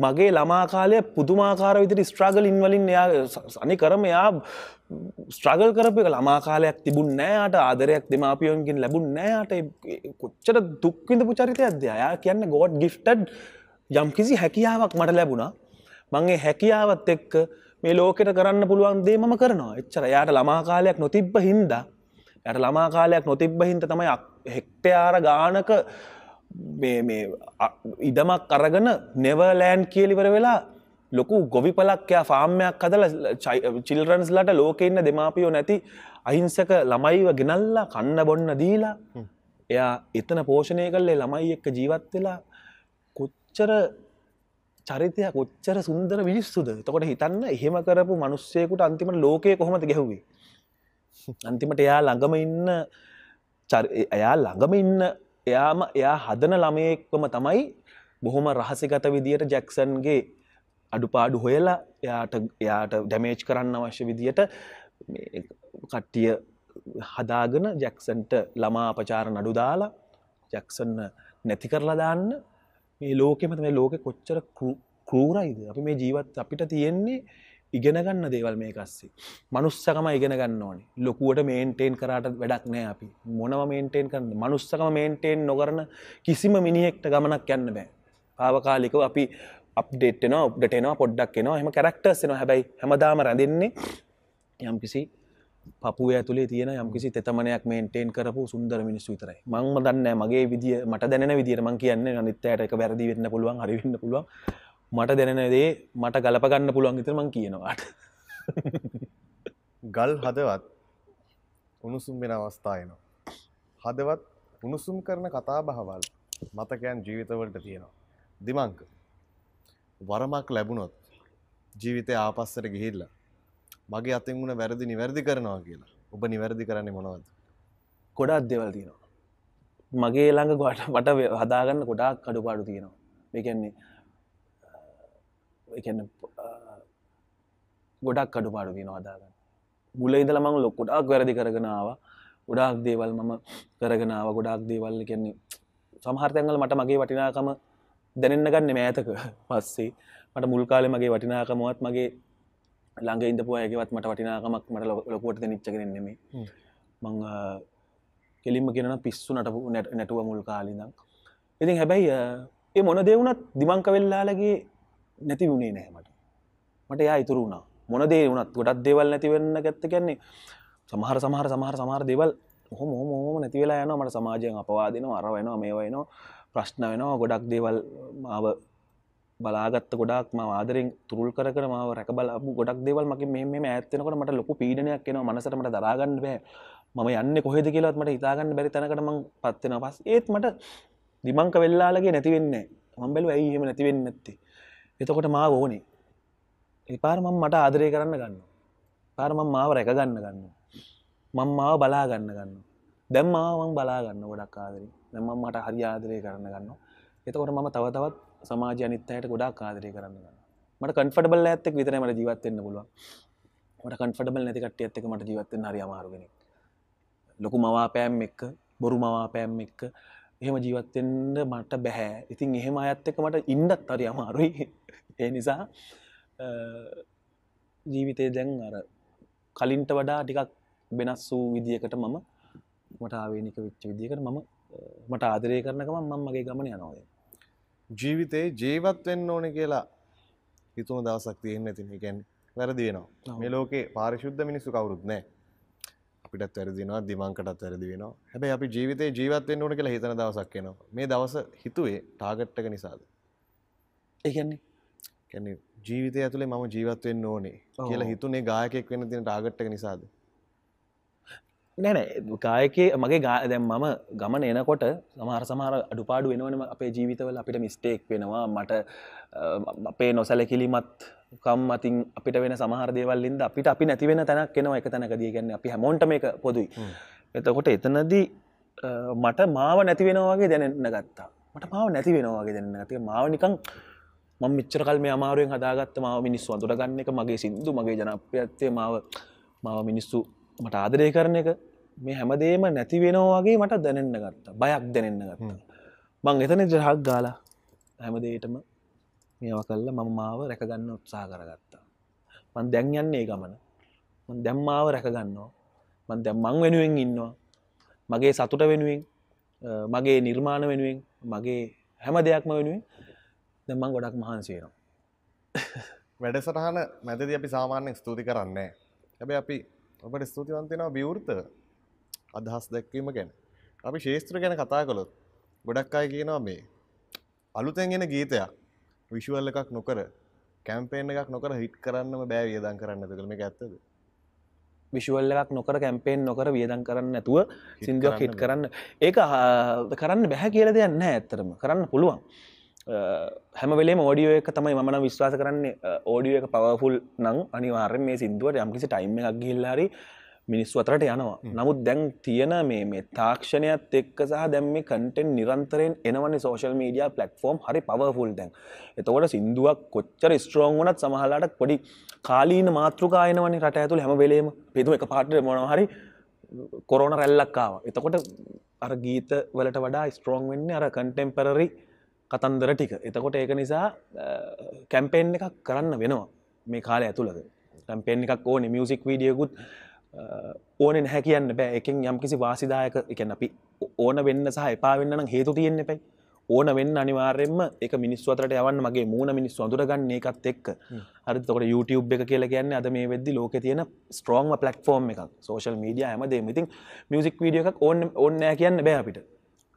මගේ ළමාකාලය පුදුමාකාර විදිරි ස්ට්‍රගල් ඉන්වලින් එයා සනි කරම එයා ස්ට්‍රගල් කරප එක. ළමාකාලයක් තිබුණ නෑට ආදරයක් දෙමාපියෝන්කින් ලැබුණ නෑට කොච්චර දුක්විඳපු චරිතය අද අයා කියන්න ගෝඩ් ගිෆ්ටඩ් යම් කිසි හැකියාවක් මට ලැබුණා. මගේ හැකියාවත් එක්ක මේ ලෝකෙට කරන්න පුළුවන් දේ මම කරනවා. එච්චර යායට ළමාකාලයක් නොතිබ්බ හින්ද යට ළමාකාලයක් නොතිබ්බ හින්ද තමයි හෙක්ටයාර ගානක ඉඩමක් අරගන නෙවලෑන් කියලිවර වෙලා ලොකු ගොවිපලක්කයා ෆාර්මයක් කදල චිල්රන්ස්ලට ලෝක ඉන්න දෙමාපියෝ නැති අහිංසක ළමයිව ගෙනල්ලා කන්න බොන්න දීලා එයා එතන පෝෂණය කල්ලේ ළමයි එක්ක ජීවත් වෙලා කොච්චර චරිතය කොච්චර සුන්දර විනිස්සුද තකොට හිතන්න එහෙම කරපු මනුස්සයකුට අන්තිමට ලෝකය කොහොමද ගැහුවේ අන්තිමට එයා ළඟම ඉන්න එයා ළඟම ඉන්න එයාම එයා හදන ළමයෙක්වම තමයි බොහොම රහසිගත විදියට ජැක්සන්ගේ අඩුපාඩු හොයලා එයාට එයාට ඩැමේජ් කරන්න අවශ්‍ය විදියට කට්ටිය හදාගෙන ජැක්සන්ට ළමා අපචාර නඩු දාලා ජැක්සන්න නැති කරලා දාන්න. මේ ලෝකෙමත මේ ලෝක කොච්චර කරූරයිද? අපි මේ ජීවත් අපිට තියෙන්නේ ඉගෙනගන්න දේවල් මේ කස්සේ මනුස්සකම ඉගෙන ගන්න ඕනේ. ලොකුවට මේන්ටේන් කරට වැඩක් නෑ අපි. මොනව මේන්ටේන් කරන්න මනුස්සකම මේන්ටේන් නොකරන කිසිම මිනිහෙක්ට ගමනක් යන්න බෑ. පාවකාලිකව අපි අප්ඩේට්න ඔබ්ඩටනවා පොඩ්ඩක් එනවා. එම කරක්ටර්සෙන හැබැයි හැමදාම රැඳෙන්නේ යම්කිසි පපුුව ඇතුලේ තියෙන යම්කිසි තෙතමනයක් මේන්ටේන් කරපු සුන්දර මිනිස්සු විතරයි. මංම දන්න මගේ විදිිය මට දැන විදිර මං කියන්න අනිත්තයට එක වැරදි වෙන්න පුළුවන් හරිවෙන්න පුළුවන්. මට දැනෙනදේ මට ගලපගන්න පුළුවන් ඉතරමං කියනවාට ගල් හදවත් උණුසුම් වෙන අවස්ථායනවා හදවත් උණුසුම් කරන කතා බහවල් මතකයන් ජීවිතවලට තියෙනවා. දිමංක වරමක් ලැබුණොත් ජීවිතය ආපස්සට ගිහිල්ල මගේ අතින් වුණ වැරදි නිවැරදි කරනවා කියලා. ඔබ නිවැරදි කරන්නේ මොනවද? ගොඩක් දෙවල් තියෙනවා. මගේ ළඟ ගොට වට හදාගන්න ගොඩාක් කඩුපාඩු තියෙනවා. එකන්නේ එකන්න ගොඩක් කඩුපාඩු තියෙන හදාගන්න. මුල ඉදල මං ලොක් ගොඩක් වැරදි කරගෙනාව ගොඩාක් දේවල් මම කරගෙනාව ගොඩක් දේවල් කියන්නේ සමහර්තයංගල මට මගේ වටිනාකම දැනෙන්න ගන්න මෑතක පස්සේ. මට මුල්කාල මගේ වටිනාකමුවත් මගේ ළඟ ඉඳපු ඇගවත් මට වටිනාකමක් මට ලොකුවට නිච්චකරන්නෙමේ මං කෙලින්ම කියෙන පිස්සු නටපු නැටුව මුල් කාලිදම් ඉතින් හැබැයි ඒ මොන දෙවුණත් දිමංක වෙල්ලාලගේ නැති වුණේ නෑමට මට. යා ඉතුරු වුණා. මොන දේ වුණත් ගොඩත් දෙවල් නැතිවෙන්න ගැත්ත කියන්නේ සමහර සමහර සමහර සමහර දෙවල් හොම හොම නැතිවෙලා යන මට සමාජයෙන් අපවාදන අර වෙනවා මේ වයනවා ප්‍රශ්න වෙනවා. ගොඩක් දේවල් මාව බලාගත්ත ගොඩක් ම ආදරෙන් තුරුල් කර මාව රැක බලපු ගොඩක් දෙවල් මගේ මේ ඇත්තනකට මට ලොකු පීඩනයක් එනවා. මනසටමට දරාගන්න බෑ. මම යන්න කොහෙද කියලත් මට ඉතාගන්න බැරි තැනකටම පත්වෙන පස් ඒත් මට දිමංක වෙල්ලාලගේ නැතිවෙන්නේ මම්බැලු ඇයි හෙම නැතිවෙන්න නැත්තේ? එතකොට මා ඕනේ. එපාර මම මට ආදරය කරන්න ගන්න පාරමම් මාව රැකගන්න ගන්න මං මාව බලා ගන්න ගන්න දැම්මාවන් බලාගන්න ගොඩක් ආදරී දැම්ම මට හරි ආදරය කරන්න ගන්න එතකොට මම තව තවත් සමාජ අනිත්තයට ගොඩක් ආදරය කරන්න ගන්න මට කන්ෆටබල් ඇත්තක් විතර මට ජීවත්වන්න පුළුව මට කන්ෆටබල් නැතිකට ඇත්තක මට ජීවත්තෙන් හරි අමාරුගෙන ලොකු මවාපෑම් එක්ක බොරු මවාපෑම් එක්ක එහෙම ජීවත්තෙන්ට මට බැහැ. ඉතින් එහෙම අයත්තක මට ඉන්ඩත් හරි අමාරුයි. [laughs] ඒ නිසා ජීවිතය දැන් අර කලින්ට වඩා ටිකක් වෙනස් වූ විදිියකට මම මට ආවේනික විච්ච විදිකට මම මට ආදරය කරනකම මම මගේ ගමන යනවාද ජීවිතේ ජීවත්වෙන්න ඕන කියලා හිතුම දවසක් තියෙන්න ඇතින් එකැන් වැරදි වෙනවා. මේ ලෝකේ පාරිශුද්ධ මිනිස්සු කවුරුත් නෑ අපිටත් වැරදිනවා දිමංකටත් වැරදි වෙනවා හැබැයි අපි ජීවිතේ ජීවත්වෙන්න ඕන කියලා හිතන දවසක් එනවා. මේ දවස හිතුවේ ටාගට්ටක නිසාද? ඒන්නේ කැන ජීවිතය ඇතුළේ මම ජීවත්වෙන්න ඕනේ කියලා හිතුනේ ගායකෙක් වෙන තින ටාගට්ටක නිසාද නැනෑ කායකේ මගේ ගා දැම් මම ගමන එනකොට සමහර සමහර අඩුපාඩු වෙනවනම අපේ ජීවිතවල. අපිට මිස්ටේක් වෙනවා. මට අපේ නොසැලකිලිමත් කම් අතින් අපිට වෙන සමහර දේවල්ලින්ද අපිට අපි නැතිවෙන තැනක් කෙනවා එක තැනකදී ගැන්න අපි හැමෝන්ට මේක පොදුයි. එතකොට එතනදී මට මාව නැතිවෙනවාගේ දැනන්න ගත්තා. මට මාව නැති වෙනවාගේ දෙන්න ඇති මාව නිකං මං මිච්චර කල් මේ අමාරුවෙන් හදාගත්ත මාව මිනිස්සු අඳුර ගන්න එක මගේ සිින්දු මගේ ජනප්‍රියත්තේ මාව මාව මිනිස්සු මට ආදරය කරන එක මේ හැමදේම නැති වෙනවාගේ මට දැනෙන්න ගත්ත. බයක් දැනෙන්න ගත්ත. මං එතන ජහක් ගාලා හැමදේටම මේවා කල්ල මම මාව රැකගන්න උත්සා කරගත්තා. මන් දැන් යන්නේ ගමන. දැම්මාව රැකගන්නවා මන් දැම් මං වෙනුවෙන් ඉන්නවා. මගේ සතුට වෙනුවෙන් මගේ නිර්මාණ වෙනුවෙන් මගේ හැම දෙයක්ම වෙනුවෙන් දැම්මං ගොඩක් මහන්සේනවා වැඩසටහන මැදද අපි සාමාන්‍යෙන් ස්තුති කරන්නේ හැබැ අපි ඔබට ස්තුතිවන්තෙනවා විවෘත අදහස් දැක්වීම ගැන. අපි ශේත්‍ර ගැන කතා කොළොත් ගොඩක් අය කියනවා මේ අලුතැන්ගෙන ගීතයක් විශුවල්ල එකක් නොකර කැම්පේන එකක් නොකර හිට කරන්නම බෑ වියදන් කරන්න තුළම ඇත්තද? විශුවල් එකක් නොකර කැම්පේෙන් නොකර වියදන් කරන්න නැතුව සිින්දුවක් හිට් කරන්න ඒක කරන්න බැහැ කියල දෙයන්න ඇත්තරම කරන්න පුළුවන්. හැමවෙලේ ෝඩියෝ එක තමයි මන විශ්වාස කරන්නේ. ඕඩියෝ එක පවෆුල් නං අනිවාර්ය මේ සිින්දුවට යම්කිසි ටයිම් එකක් ගිල්ලාරි මිනිස් අතරට යනවා. නමුත් දැන් තියෙන මේ මේ තාක්ෂණයත් එක්ක සහ දැම් මේ කටෙන් නිරන්තරයෙන් එනවන සෝශල් මීඩිය පලටෆෝම් හරි පවෆුල් දැන්. එතකොට සිින්දුවක් කොච්චර ස්ට්‍රෝන් වනත් සමහලාට පොඩි කාලීන මාතෘකායනවනි රට ඇතුළ හැම වෙලේම. පෙතුම එක පාට මොනහරි කොරෝන රැල්ලක්කාව එතකොට අර ගීත වලට වඩා ස්ට්‍රෝන් වෙන්න අර කන්ටෙම්පරරි කතන්දර ටික. එතකොට ඒක නිසා කැම්පේෙන් එකක් කරන්න වෙනවා මේ කාලය ඇතුළද කැම්පේෙන් එකක් ඕන මියසික් වීඩියකුත් ඕනෙන් හැ කියන්න බෑ. එකෙන් යම්කිසි වාසිදායක එකන අපි ඕන වෙන්න සහ එපා වෙන්න නම් හේතු තියෙන්න්න පැයි ඕන වෙන්න අනිවාර්යෙන්ම එක මිනිස්වතරට යවන්න මගේ මූුණ මිනිස් වඳුරගන්න එකත් එක් හරි තොට YouTube එක කියල කියන්න අද මේ වෙද්දි ලෝක තියෙන ස්ට්‍රෝංම පලක්ෆෝර්ම් එක සෝශල් මීඩිය හැමදේ ඉතින් මියසික් වීඩිය එකක් ඕන්න ඔන්න කියන්න බෑ අපිට.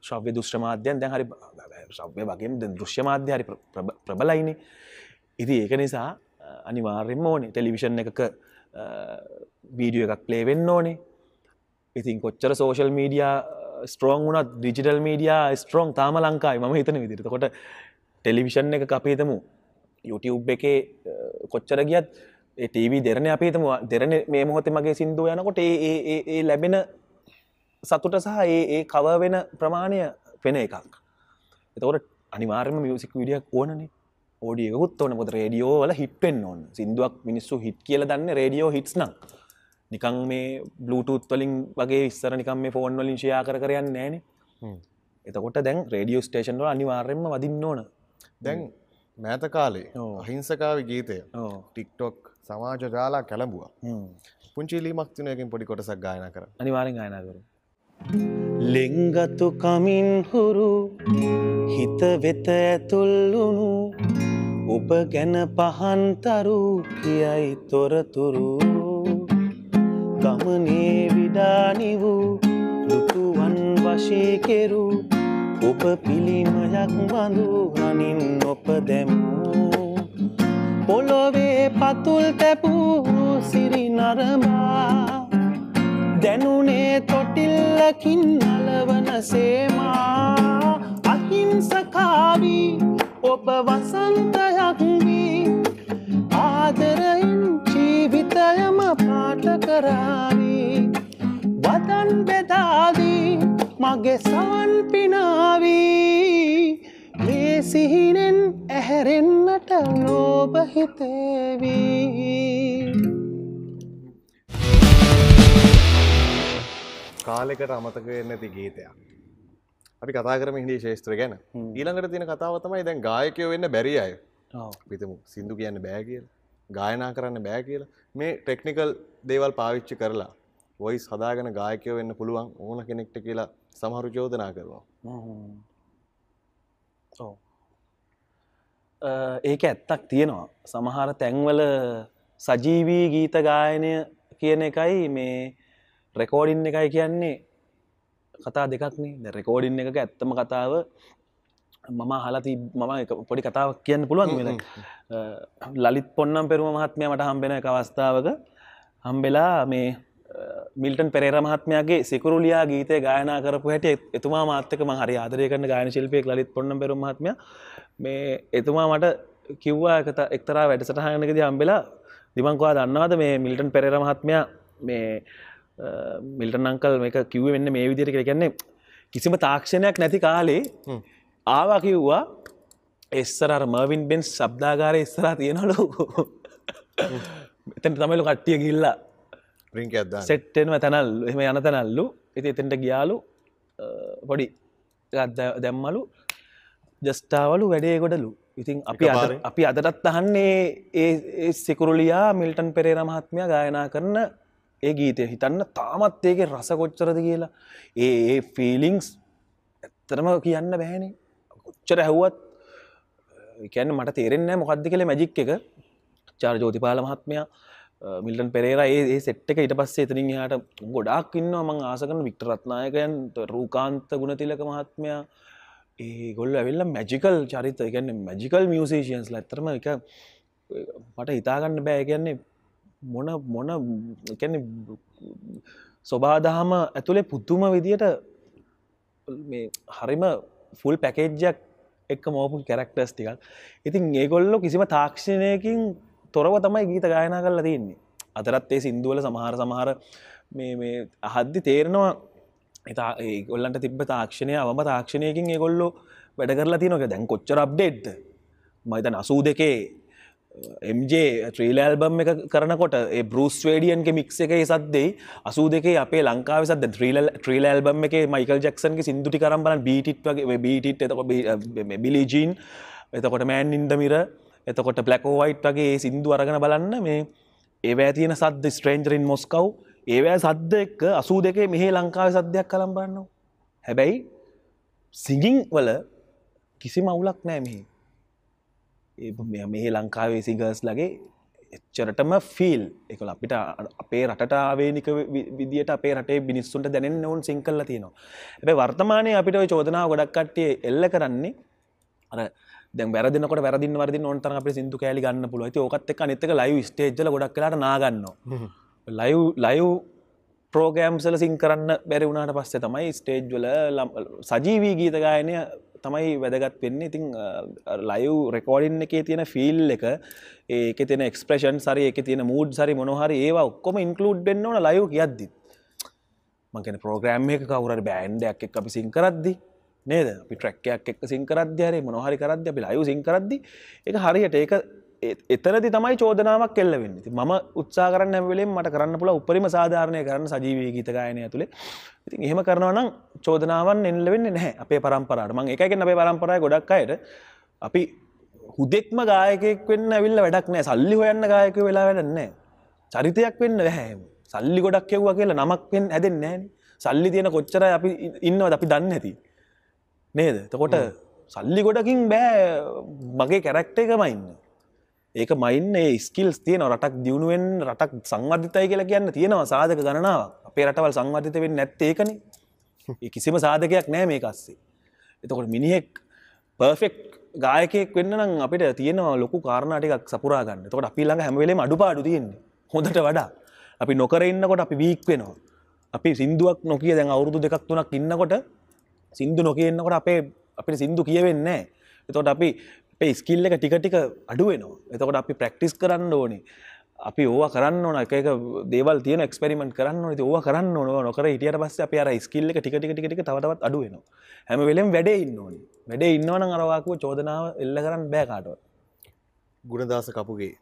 ශ්‍රව්‍ය දුෂ්්‍රමාධ්‍යයන් දැන් හරි ශ්‍රව්‍ය වගේ දෘශ්‍ය මාධ්‍ය හරි ප්‍රබලයින. ඉති ඒක නිසා අනිවාර්යෙන්ම ඕනේ. ටෙලිවිෂන් එකක වීඩියෝ එකක් ප්ලේවෙන්න ඕනේ. ඉතින් කොච්චර සෝශල් මීඩිය ස්ට්‍රෝන් වුනත් ඩිජිටල් මීඩිය ස්ට්‍රෝන් තාම ලංකායි ම හිතන විදිරත කොට ටෙලිවිෂන් එක අපේතමු YouTube එකේ කොච්චර ගියත් ඒටව දෙරන අපේතම දෙරන මේ මොහොත මගේ සිින්දුව යනකොට ඒ ලැබෙන සතුට සහ ඒ කව වෙන ප්‍රමාණය පෙන එකක්. එතකොට අනිවාර්ම මියසික් විඩියක් ඕනනේ. ෝඩියකුත් ඕන. පොත රේඩියෝ වල හිට්ෙන් ඕන්. සිින්දුවක් මිනිස්සු හිට් කියල දන්න රේඩියෝ හිටස් නම්. නිකං මේ බ්ලුටූත් වලින් වගේ ඉස්සර නිකම් මේ ෆෝන් වලින් ෂයා කර කරයන්න නෑන එතකොට දැන් රේඩියෝ ස්ටේෂන්ල අනිවාර්යෙන්ම වදින්න ඕන. දැන් මෑත කාලේ. අහිංසකාව ගීතය. ටික්ටොක් සමාජ ජාලා කැලඹුව පුංචිලීමක් තිනයකින් පොඩි කොටසක් ගායන කර අනිවාරෙන් ගයනා කරු ලෙංගතු කමින් හුරු හිත වෙත ඇතුල්ලුණු ඔබ ගැන පහන්තරු කියයි තොරතුරු. ගමනේ විඩානි වූ දුටුවන් වශී කෙරු. ඔබ පිළිමයක් බඳු රනින් ඔප දැමූ. පොළොවේ පතුල් තැපූ සිරි නරමා දැනුනේ තොටිල්ලකින් නලවන සේමා. අහිංසකාවී ඔබ වසන්තයක් වී ආදරයින් ජීවිතයම පාට කරාවී. වදන් බෙදාදී මගේ සවන් පිනාවී. මේ සිහිනෙන් ඇහැරෙන්න්නට ලෝබහිතේවී කාලෙකට අමතක නැති ගීතයක්. අපි කතා කරම හිඩි ශේෂත්‍ර ගැන. ඊළඟට තියෙන කතාව තමයි දැන් ගායකයෝ වෙන්න බැරි අය. පිතමු සිින්දු කියන්න බෑ කියල ගායනා කරන්න බෑ කියලා මේ ටෙක්නිකල් දේවල් පාවිච්චි කරලා වොයිස් හදාගෙන ගායකයෝ වෙන්න පුළුවන් ඕන කෙනෙක්ට කියලා සමහරු චෝදනා. අ, ඒක ඇත්තක් තියෙනවා. සමහර තැන්වල සජීවී ගීත ගායනය කියන එකයි මේ රෙකෝඩින් එකයි කියන්නේ කතා දෙකක්නේ රෙකෝඩින් එක ඇත්තම කතාව මම හලති මම පොඩි කතාවක් කියන්න පුළුවන් වෙන ලලිත් පොන්නම් පෙරුම මහත්මය මට හම්බෙන එක අවස්ථාවක හම්බෙලා මේ මිල්ටන් පෙරේර මහත්මයාගේ සිකුරුලියයා ගීතය ගායනා කරපු හැට එතුමා මාත්‍යක ම හරි ආදරය කරන ගායන ශිල්පයක් ලලිත් පොන්න පෙරුම් මහත්මය. මේ එතුමා මට කිව්වා එකත එක්තරා වැඩසටහනකද හම්බෙලා දිමංකවා දන්නවාද මේ මිල්ටන් පෙරේර මහත්මයා? මේ මිල්ටන් අංකල් මේක කිව්ව වෙන්න මේ විදිරි කියන්නේ කිසිම තාක්ෂණයක් නැති කාලේ ආවා කිව්වා එස්සර මර්වින් බෙන්ස් ශබ්දාගාරය ඉස්සරා තියෙනලු එතැන් තමයිලු කට්ටිය ගිල්ලා ප්‍රිංක ඇද සෙට්ටෙන්ව තැනල් එම යන තැනල්ලු. ඉති එතෙන්ට ගියාලු පොඩි දැම්මලු. ජස්ටාවලු වැඩේ ගොඩලු. ඉතින් අපි? අපි අදටත් අහන්නේ ඒ සිකුරුලියා මිල්ටන් පෙරේර මහත්මය ගායනා කරන ඒ ගීතය හිතන්න තාමත් ඒක රස කොච්චරද කියලා. ඒ ඒ ෆිලිංස් ඇත්තරම කියන්න බැහැනේ කොච්චර හැව්වත් කියන්න මට තේරෙන්නේ මොකක්ද කළ මැජික් එක. චාර ජෝතිපාල මහත්මයා මිල්ටන් පෙරේර ඒ සෙට් එක ඉට පස්සේ එතරින් හට ගොඩක් ඉන්න මං ආසකන වික්ට රත්නායකයන් රූකාන්ත ගුණතිලක මහත්මයා. ඒ ගොල්ල ඇවෙල්ල මැජිකල් චරිත ගැන්න මැජිකල් මියසේෂයන්ස් ඇතරම එක මට හිතාගන්න බෑ. කියන්නේ මොන මොන එකැන ස්වබාදහම ඇතුළේ පුද්දුම විදියට මේ හරිම ෆුල් පැකේජ්ජක් එක් මෝපු කැරක්ටර්ස් ටිකක්. ඉතින් ඒගොල්ලො කිසිම තාක්ෂණයකින් තොරව තමයි ගීත ගායනා කරලා තියන්නේ. අතරත් ඒ සින්දුවල සමහර සමහර මේ අහද්දි තේරෙනවා එතා ඒගොල්ලන්ට තිබ තාක්ෂණය අවම තාක්ෂණයකින් ඒගොල්ලො වැඩ කරලා තියනක දැන් කොච්චර අප්ඩේට්ද මයිතන් අසූ දෙකේ. එම්ජේ ත්‍රීලල්බම් එක කරනකොට බරුස් වේඩියන්ගේ මික්ස එක සද්දේ අසූ දෙකේ අපේ ලංකාව සද ත්‍රීල ත්‍රීලල්බම් එක මයිකල් ජක්සන්ගේ සිින්දුටි කරම්බල බීටිට් වගේ බීටිට් එතක බිලිජීන් එතකොට මෑන් ඉන්දමිර එතකොට පලකෝ වයිට් වගේ සිින්දු අරගෙන බලන්න මේ ඒවෑ තියෙන සද්ද ස්ට්‍රේන්ජරින් මොස්කව් ඒවෑ සද්ද එක්ක අසූ දෙකේ මෙහේ ලංකාව සද්‍යයක් කළම්බන්න හැබැයි සිගිං වල කිසි මවුලක් නෑ මෙහි. මේ ලංකාවේ සිගර්ස් ලගේ එච්චරටම ෆිල් එකල අපිට අපේ රට ආවේනික විදිට අපේ රටේ බිනිස්සුන්ට දැනෙන් ඔවුන් සිංකල්ල තියෙනවා. ඇැ වර්තමානය අපිට චෝදනාව ගොඩක් කට්ටිය එල්ල කරන්නේ අර වැරදිනකට වැරදි වරදි නොන්තර අප සිදු කෑලි ගන්න පුළුව ති ඕකත් එක අනිතක ලයි ස්ටේජ්ල ගොඩක් කලාට නාගන්න ලයිව් ලයිව් ප්‍රෝගෑම්සල සිං කරන්න බැරි වුණට පස්සේ තමයි ස්ටේජ්වල සජීවී ගීතගායනය තමයි වැදගත් වෙන්නේ. ඉතිං ලයිව් රෙකෝඩින් එකේ තියෙන ෆිල් එක ඒක තියෙන එක්ස්ප්‍රේෂන් සරි එක තියෙන මූඩ් සරි මොනහරි ඒවා ඔක්කොම ඉන්කලුඩ් වෙන්න ඕන ලයිව් කියද්දි. මකන ප්‍රෝග්‍රෑම් එක කවුරට බෑන්්ඩයක් එක් අපි සිං කරද්දි නේද? අපි ට්‍රක්කයක් එක් සිං කරද්‍යහරේ මොනහරි කරද්‍ය අපි ලයිව් සිං කරද්දි එක හරියට ඒක එතනති තමයි චෝදනාවක් කෙල්ල වෙන්න. ම උත්සා කරන්න ඇවලේ මට කරන්න පුළ උපරිම සාධාරණය කරන්න සජීවී ගීතගායනය තුළේ ඉතින් එහෙම කරනවනම් චෝදනාවන් එල්ල වෙන්න නැහැ අපේ පරම්පරාට මං එකකෙන් අපේ පරම්පරය ගොඩක් අයට. අපි හුදෙක්ම ගායකෙක් වෙන්න ඇවිල්ල වැඩක් නෑ සල්ලි හොයන්න ගායක වෙලා වැඩන්නේ චරිතයක් වෙන්න වැහැම සල්ලි ගොඩක් එව්වා කියලා නමක්ෙන් ඇදෙන් නෑන් සල්ලි තියෙන කොච්චර අපි ඉන්නවද අපි දන්න ඇති නේද? තකොට සල්ලි ගොඩකින් බෑ. මගේ කැරක්ට එකම ඉන්න ඒක මයින්න ස්කිල්ස් තියන රටක් දියුණුවෙන් රටක් සංවර්ධිතය කියලා කියන්න තියෙනවා සාධක ගණනාව අපේ රටවල් සංවර්ධිත වෙන් නැත්තේකන කිසිම සාධකයක් නෑ මේ කස්සේ එතකොට මිනිහෙක් පර්ෆෙක්් ගායකෙක් වෙන්න නම් අපිට තියෙනවා ලොකු කාරණටිකක් සපුරාගන්න තකොට අපි ළඟ හැමවෙලේ අඩුපාඩු තියෙන්නේ. හොඳට වඩා. අපි නොකර ඉන්නකොට අපි වීක් වෙනවා. අපි සිින්දුවක් නොකිය දැන් අවුරුදු දෙකක් තුනක් ඉන්නකොට සිින්දු නොකියන්නකොට අපේ අපිට සිින්දු කියවෙන්නේ එතකොට අපි අපේ ස්කිල්ල එක ටික ටික අඩුවෙනවා එතකොට අපි ප්‍රක්ටිස් කරන්න ඕනේ. අපි ඕවා කරන්න ඕන. එක දේවල් තියන එක්ස්පෙරිමෙන්ට් කරන්න ඕනති ඕවා කරන්න ඕන නොකර හිටියට පස්ස අප අර ස්කිල්ල එක ටික ටික ටික තවතවත් අඩුවෙනවා හැම වෙලෙම් වැඩේ ඉන්න ඕනි. වැඩේ ඉන්නවන අරවාකුව චෝදනාව එල්ල කරන්න බෑකාටව ගුණදාස කපුගේ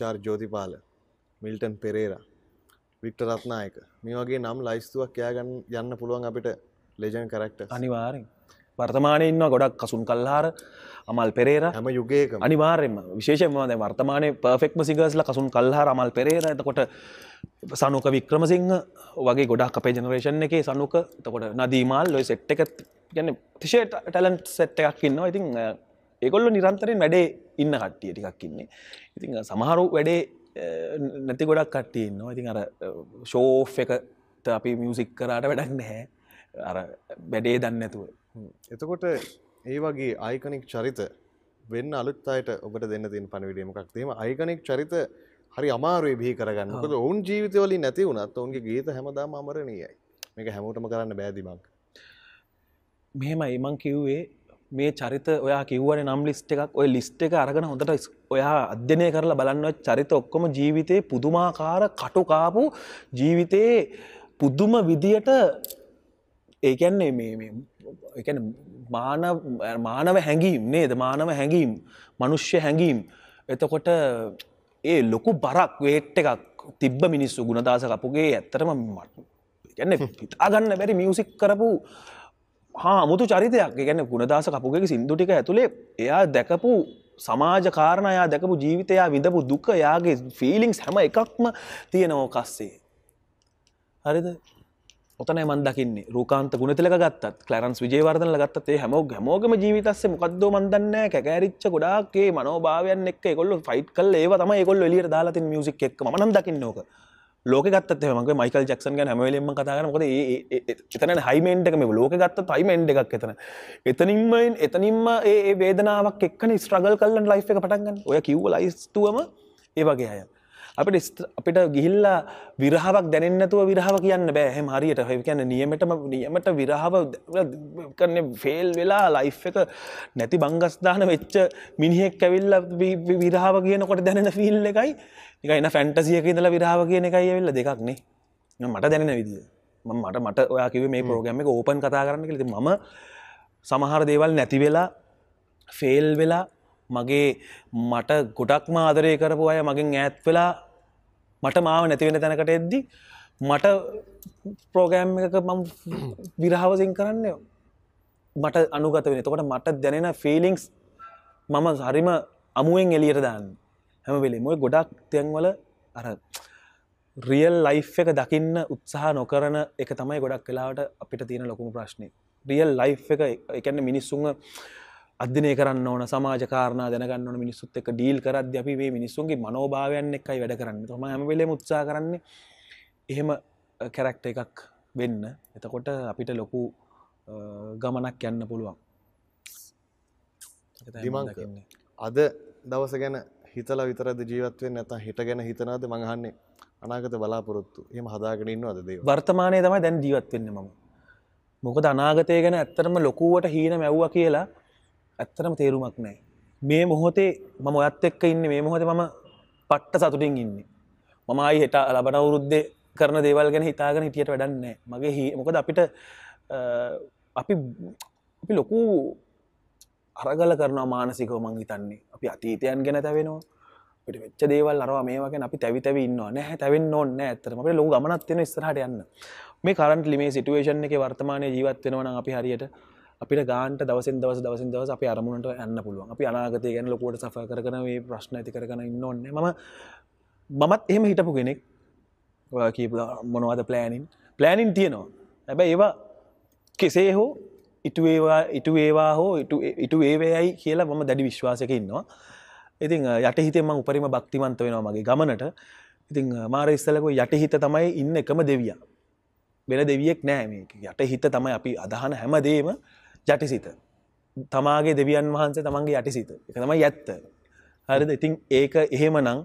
චාර් ජෝතිපාල මිල්ටන් පෙරේරා වික්ට රත්නායක. මේ වගේ නම් ලයිස්තුවක් යාගන්න යන්න පුළුවන් අපිට ලෙජන් කරක්ට අනිවාරෙන් වර්තමානය ඉන්න ගොඩක් කසුන් කල්හාර අමල් පෙරේර. හැම යුගේක අනිවාර්යම විශේෂමද වර්තමානය පර්ෆෙක්ම සිගස්ල කසුන් කල්හාර අමල් පෙරේර. එතකොට සනුක වික්‍රමසිංහ වගේ ගොඩක් අපේ ජනරේෂන් එකේ සනුක. තකොට නදීමල් ලොයි සෙට් එක ගැන තිශේ ටලන්ට් සෙට් එකක් ඉන්නවා. ඉතින් ඒගොල්ල නිරන්තරෙන් වැඩේ ඉන්න කට්ටිය ටිකක් ඉන්නේ. ඉතිං සමහරු වැඩේ නැති ගොඩක් කට්ටියන්නවා ඉතින් අර ෂෝ් එකට අපි මියසික් කරාට වැඩක් නැහැ. අර වැඩේ දන්නඇතුව එතකොට ඒ වගේ අයිකනික් චරිත වෙන්න අලුත් අයට ඔබට දෙන්න තින් පණවිඩීමක් තේම අයිකනික් චරිත හරි අමාරුවේ බිහි කරගන්නකද ඔවුන් ජීවිතවලින් නැති වුණත් ඔවුන්ගේ ගීත හැමදාම අමරණීයයි. මේක හැමෝටම කරන්න බෑදිමක් මෙහෙම එමං කිව්වේ මේ චරිත ඔයා කිව්වන නම් ලිස්ට එකක්. ඔය ලිස්ට එක අරගෙන හොඳට ඔයා අධ්‍යනය කරලා බලන්න චරිත ඔක්කොම ජීවිතය පුදුමාකාර කටුකාපු ජීවිතයේ පුද්දුම විදියට ඒකැන්නේ මේ එකන මානව හැඟීම් නේද? මානව හැඟීම් මනුෂ්‍ය හැඟීම්. එතකොට ඒ ලොකු බරක් වේට් එකක් තිබ්බ මිනිස්සු ගුණදාස කපුගේ ඇත්තරම ගැන්න පිතාගන්න බැරි මියසික් කරපු හා මුතු චරිතයක්. ගැන ගුණදාස කපුගේ සිින්දුටික ඇතුළේ එයා දැකපු සමාජ කාරණයා දැකපු ජීවිතයා විඳපු දුක යාගේ ෆිලිංස් හැම එකක්ම තියෙනවෝ කස්සේ. හරිද? ඔතන මන් දකින්නේ. රූකාන්ත ගුණතිලක ගත්තත් කලරන්ස් විජේවර්ධන ගත්තේ හැමෝ හැමෝගම ජීවිතස්සේ මොකක්දෝ මන්දන්න කැරිච්ච ගොඩාගේ මනෝභාවයන් එක් කොල්ල ෆයිට් කල් ඒව තම කොල්ල එලියට දාලාති මියසික් එක් මන දකින්න ඕක. ලෝක ගත්තත් මගේ මයිකල් ජක්සන් ගැන හැමලෙම කතාගන කොද එතන හයිමෙන්ටක මේ ලෝක ගත්ත තයිමෙන්ඩ එකක් එතන. එතනින්ම එතනින්ම ඒ වේදනාවක් එක්කන ස්ට්‍රගල් කල්ලන් ලයි් එක පටන්ගන්න ඔය කිව්ව ලයිස්තුවම ඒ වගේ අය. අපිට අපිට ගිහිල්ලා විරහාවක් දැනන්නතුව විරහාව කියන්න බෑ. හෙම හරියට. හ කියන්න නියමටම නියමට විරහාව කරන්න ෆෙල් වෙලා ලයි් එක නැති බංගස්දාන වෙච්ච මිනිහෙක් ඇවිල්ල විරහාව කියනකොට දැනෙන ෆිල් එකයි. එකයින්න ෆැන්ටසියක ඉදල විරාව කියන එකයි ඇවිල්ල දෙකක්නේ මට දැනෙන විදිිය. මට මට ඔයා කිව මේ පෝග්‍රම එක ඕපන් කතා කරන්න කලති මම සමහර දේවල් නැති වෙලා ෆේල් වෙලා මගේ මට ගොඩක් මාදරය කරපු අය මගින් ඈත් වෙලා මට මාව නැතිවෙන තැනකට එද්දි මට ප්‍රෝගෑම් එක මම විරහාවසින් කරන්න මට අනුගත වෙන. තකොට මට දැනෙන ෆිලිංස් මම හරිම අමුවෙන් එලියට දාන්න. හැම වෙලේ මොය ගොඩක් තැන්වල අර රියල් ලයි් එක දකින්න උත්සාහ නොකරන එක තමයි ගොඩක් කලාවට අපිට තියෙන ලොකුම ප්‍රශ්නය රියල් ලයි් එක එකන්න මිනිස්සුන්ග අධ්‍යනය කරන්න ඕන සමාජකාරණ දැනගන්න ඕන මිනිස්සුත් එක ඩීල් කරත් අපි මේ මිනිස්සුන්ගේ මනෝභාවයන් එකයි වැඩ කරන්න. තම හැම වෙලේ උත්සා කරන්නේ එහෙම කැරක්ට එකක් වෙන්න. එතකොට අපිට ලොකු ගමනක් යන්න පුළුවන්. ඒක තමයි මම දිමංක. දකින්නේ. අද දවස ගැන හිතල විතරද ජීවත්වෙන් නැත හිට ගැන හිතනාද මඟහන්නේ අනාගත බලාපොරොත්තු. එම හදාගෙන ඉන්න අද දේව වර්තමානය තමයි දැන් ජීවත් වෙන්න මම. මොකද අනාගතය ගැන ඇත්තරම ලොකුවට හීන මැව්ව කියලා ඇත්තරම තේරුමක් නෑ මේ මොහොතේ මම ඔයත් එක්ක ඉන්න මේ මොහොත මම පට්ට සතුටින් ඉන්න. මම අයි හෙට ලබන අවුරුද්දේ කරන දේවල් ගැන හිතාගෙන හිටියට වැඩන්නේ මගේ හි මොකද අපිට අ, අපි අපි ලොකු අරගල කරනවා මානසිකව මං හිතන්නේ. අපි අතීතයන් ගැන තැවෙනවා. පිට වෙච්ච දේවල් අරවා මේවාගෙන අපි තැවි තැව ඉන්න නැහැ තැවෙන් ඕන්න ඇතරම අපේ ලොක ගමනත්වෙන ස්රහට යන්න. මේ කරන්ට ලිමේ සිටුවේෂන් එක වර්තමානය ජීවත් වෙනවන අපි හරියට අපිට ගාන්ට දවසෙන් දවස දවසින් දවස අපි අරමුණට යන්න පුළුවන්. අපි අනාගතය ගැන ලොකෝට සෆ කරන මේ ප්‍රශ්න ඇති කරන ඉන්න ඔන්න ම මමත් එහෙම හිටපු කෙනෙක්. ඔයා කියපු මොනවද ප්ලෑනින් ප්ලෑනින් තියෙනවා. හැබැ ඒවා කෙසේ හෝ ඉටුවේවා ඉටුවේවා හෝ ඉටු ඒවයයි කියලා මම දැඩි විශ්වාසක ඉන්නවා. ඉතින් යට හිතෙම උපරිම භක්තිමන්ත වෙනවා මගේ ගමනට. ඉතින් මාර ඉස්සලක යට හිත තමයි ඉන්න එකම දෙවිය. වෙන දෙවියෙක් නෑ මේ යට හිත තමයි අපි අදහන හැමදේම. යටිසිත. තමාගේ දෙවියන් වහන්සේ තමන්ගේ යටිසිත. එක තමයි ඇත්ත. හරිද? ඉතින් ඒක එහෙම නං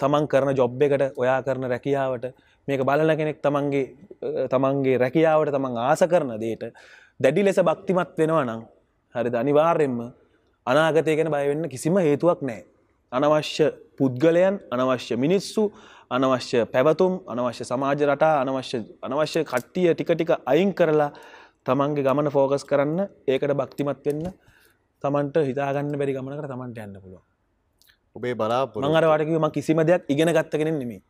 තමන් කරන ජොබ් එකට ඔයා කරන රැකියාවට මේක බලන කෙනෙක් තමන්ගේ අ, තමන්ගේ රැකියාවට තමන් ආස කරන දේට දැඩි ලෙස භක්තිමත් වෙනවා නං හරි අනිවාර්යෙන්ම අනාගතය ගැන බයවෙන්න කිසිම හේතුවක් නෑ අනවශ්‍ය පුද්ගලයන් අනවශ්‍ය මිනිස්සු අනවශ්‍ය පැවතුම් අනවශ්‍ය සමාජ රටා අනවශ්‍ය අනවශ්‍ය කට්ටිය ටික ටික අයින් කරලා තමන්ගේ ගමන ෆෝකස් කරන්න ඒකට භක්තිමත් වෙන්න තමන්ට හිතාගන්න බැරි ගමනකට තමන්ට යන්න පුළුව ඔබේ බලාපොර මං අර වටකිව ම කිසිම දෙයක් ඉගෙන ගත්තගෙන නෙමේ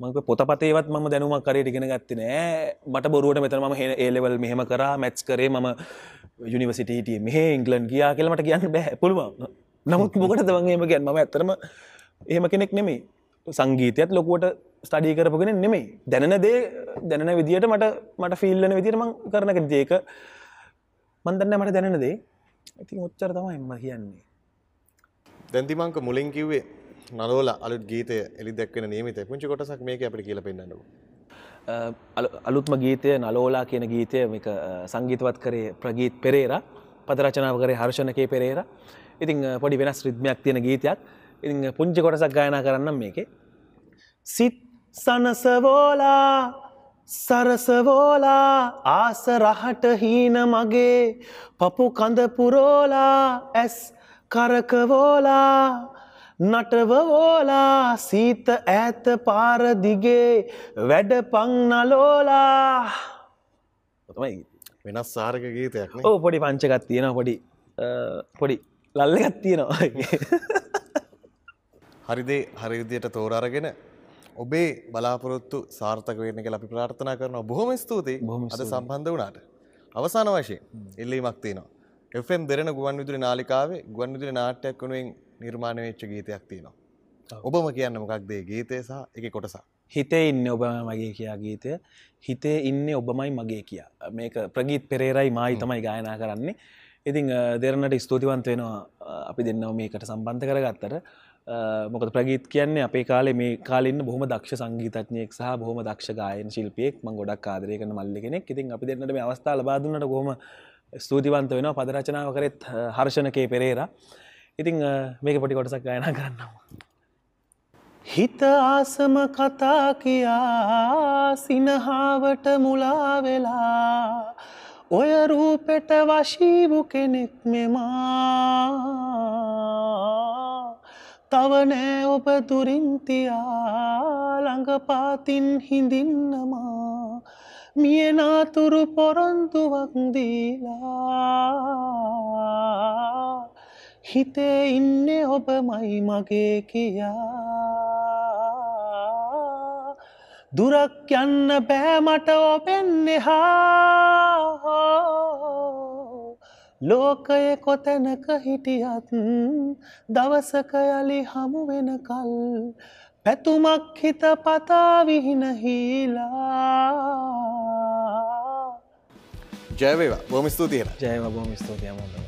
මක පොතපතේවත් ම දැනුම කරේ ඉගෙන ගත්ත නෑ. මට බොරුවට මෙතන ම හෙ ඒලෙවල් මෙහෙම කරා මැත්ස් කරේ මම යුනිවසිටට මෙහ ඉංගලන් ගියා කියලමට කියන්න බැහ පුළුවන්. නමුත් මොකට දවගේම ගැන් ම ඇතරම එහෙම කෙනෙක් නෙමේ සංගීතයත් ලොකුවට ස්ටඩී කරපගෙන නෙමෙයි. දැනෙන දේ දැනෙන විදිට මට මට ෆිල්ලන විදිරම කරනක දේක මන්දන්න මට දැනෙන දේ. ඉතින් ඔච්චර තමයි එම කියන්නේ. දැන්තිමංක මුලින් කිව්වේ නලෝල අලුත් ගීතය එලි දැක්වෙන නියමිත පුංචි කොටසක් මේක අපිට කියල පෙන්න්නනවා අලුත්ම ගීතය නලෝලා කියන ගීතය මේක සංගීතවත් කරේ ප්‍රගීත් පෙරේර පදරචනාව කරේ හර්ෂණකය පෙරේර. ඉතිං පොඩි වෙනස් රිද්මයක් තියෙන ගීතයක්. ඉතිං පුංචි කොටසක් ගායනා කරන්නම් මේක. සිත් සනසවෝලා සරසවෝලා ආස රහට හීන මගේ පපු කඳපුරෝලා ඇස් කරකවෝලා නටවවෝලා සීත ඇත පාරදිගේ වැඩ පංනලෝලා තමයි වෙනස් සාරක ගීතයක්න ඕ පොඩි පංචකත් තියෙන පොඩි පොඩි ලල්ලගත් තියෙනවා. හරිදේ හරිවිදියට තෝරාරගෙන ඔබේ බලාපොරොත්තු සාර්ථක වෙන්න එක අපි ප්‍රාර්ථනා කරන බොහොම ස්තුතියි. අද සම්බන්ධ වනාට අවසාන වශයෙන් ඉල්ලීමක් තියෙනවා. එෆම් දෙරෙන ගුවන් විදුරි නාලිකාවේ ගුවන් විදුරි නාට්‍යයක් වනුවෙන් නිර්මාණය වෙච්ච ගීතයක් තියෙනවා. ඔබම කියන්න මොකක්දේ ගීතය සහ එක කොටසා? හිතේ ඉන්න ඔබ මගේ කියා ගීතය. හිතේ ඉන්න ඔබමයි මගේ කියා. මේක ප්‍රගීත් පෙරේරයි මයි තමයි ගායනා කරන්නේ. ඉතිං අ, දෙරනට ස්තුතිවන්ත වෙනවා අපි දෙන්නව මේකට සම්බන්ධ කරගත්තට මොකද ප්‍රගීත් කියන්නේ අපේ කාලේ මේ කාලන්න බොහම දක්ෂ සංගීතඥයෙක් සහ බොහම දක්ෂ ගායන ශිල්පියෙක්. මං ගොඩක් කාදරය කන මල්ලි කෙනෙක්. ඉතින් අපි දෙන්නට මේ අවස්ථා ලබාදුන්නට බොහම ස්තුතිවන්ත වෙනවා. පදරචනාව කරෙත් හර්ෂණකේ පෙරේර. ඉතිං අ, මේක පොටි කොටසක් ගායනා කරන්නවා හිත ආසම කතා කියා සිනහාවට මුලා වෙලා ඔය රූපෙට වශීවු කෙනෙක් මෙමා. තවනෑ ඔබ දුරින්තියා ළඟපාතින් හිඳින්නමා. මියනාතුරු පොරොන්තුවක් දීලා. හිතේ ඉන්නේ ඔබමයි මගේ කියා. දුරක් යන්න බෑමට ඔපෙන්නෙහා ලෝකය කොතැනක හිටියත් දවසක යළි හමු වෙනකල් පැතුමක් හිත පතාවිහින හීලා. ජයවේවා බොම ස්තුතියෙන ජයව බොම ස්තුතියමොද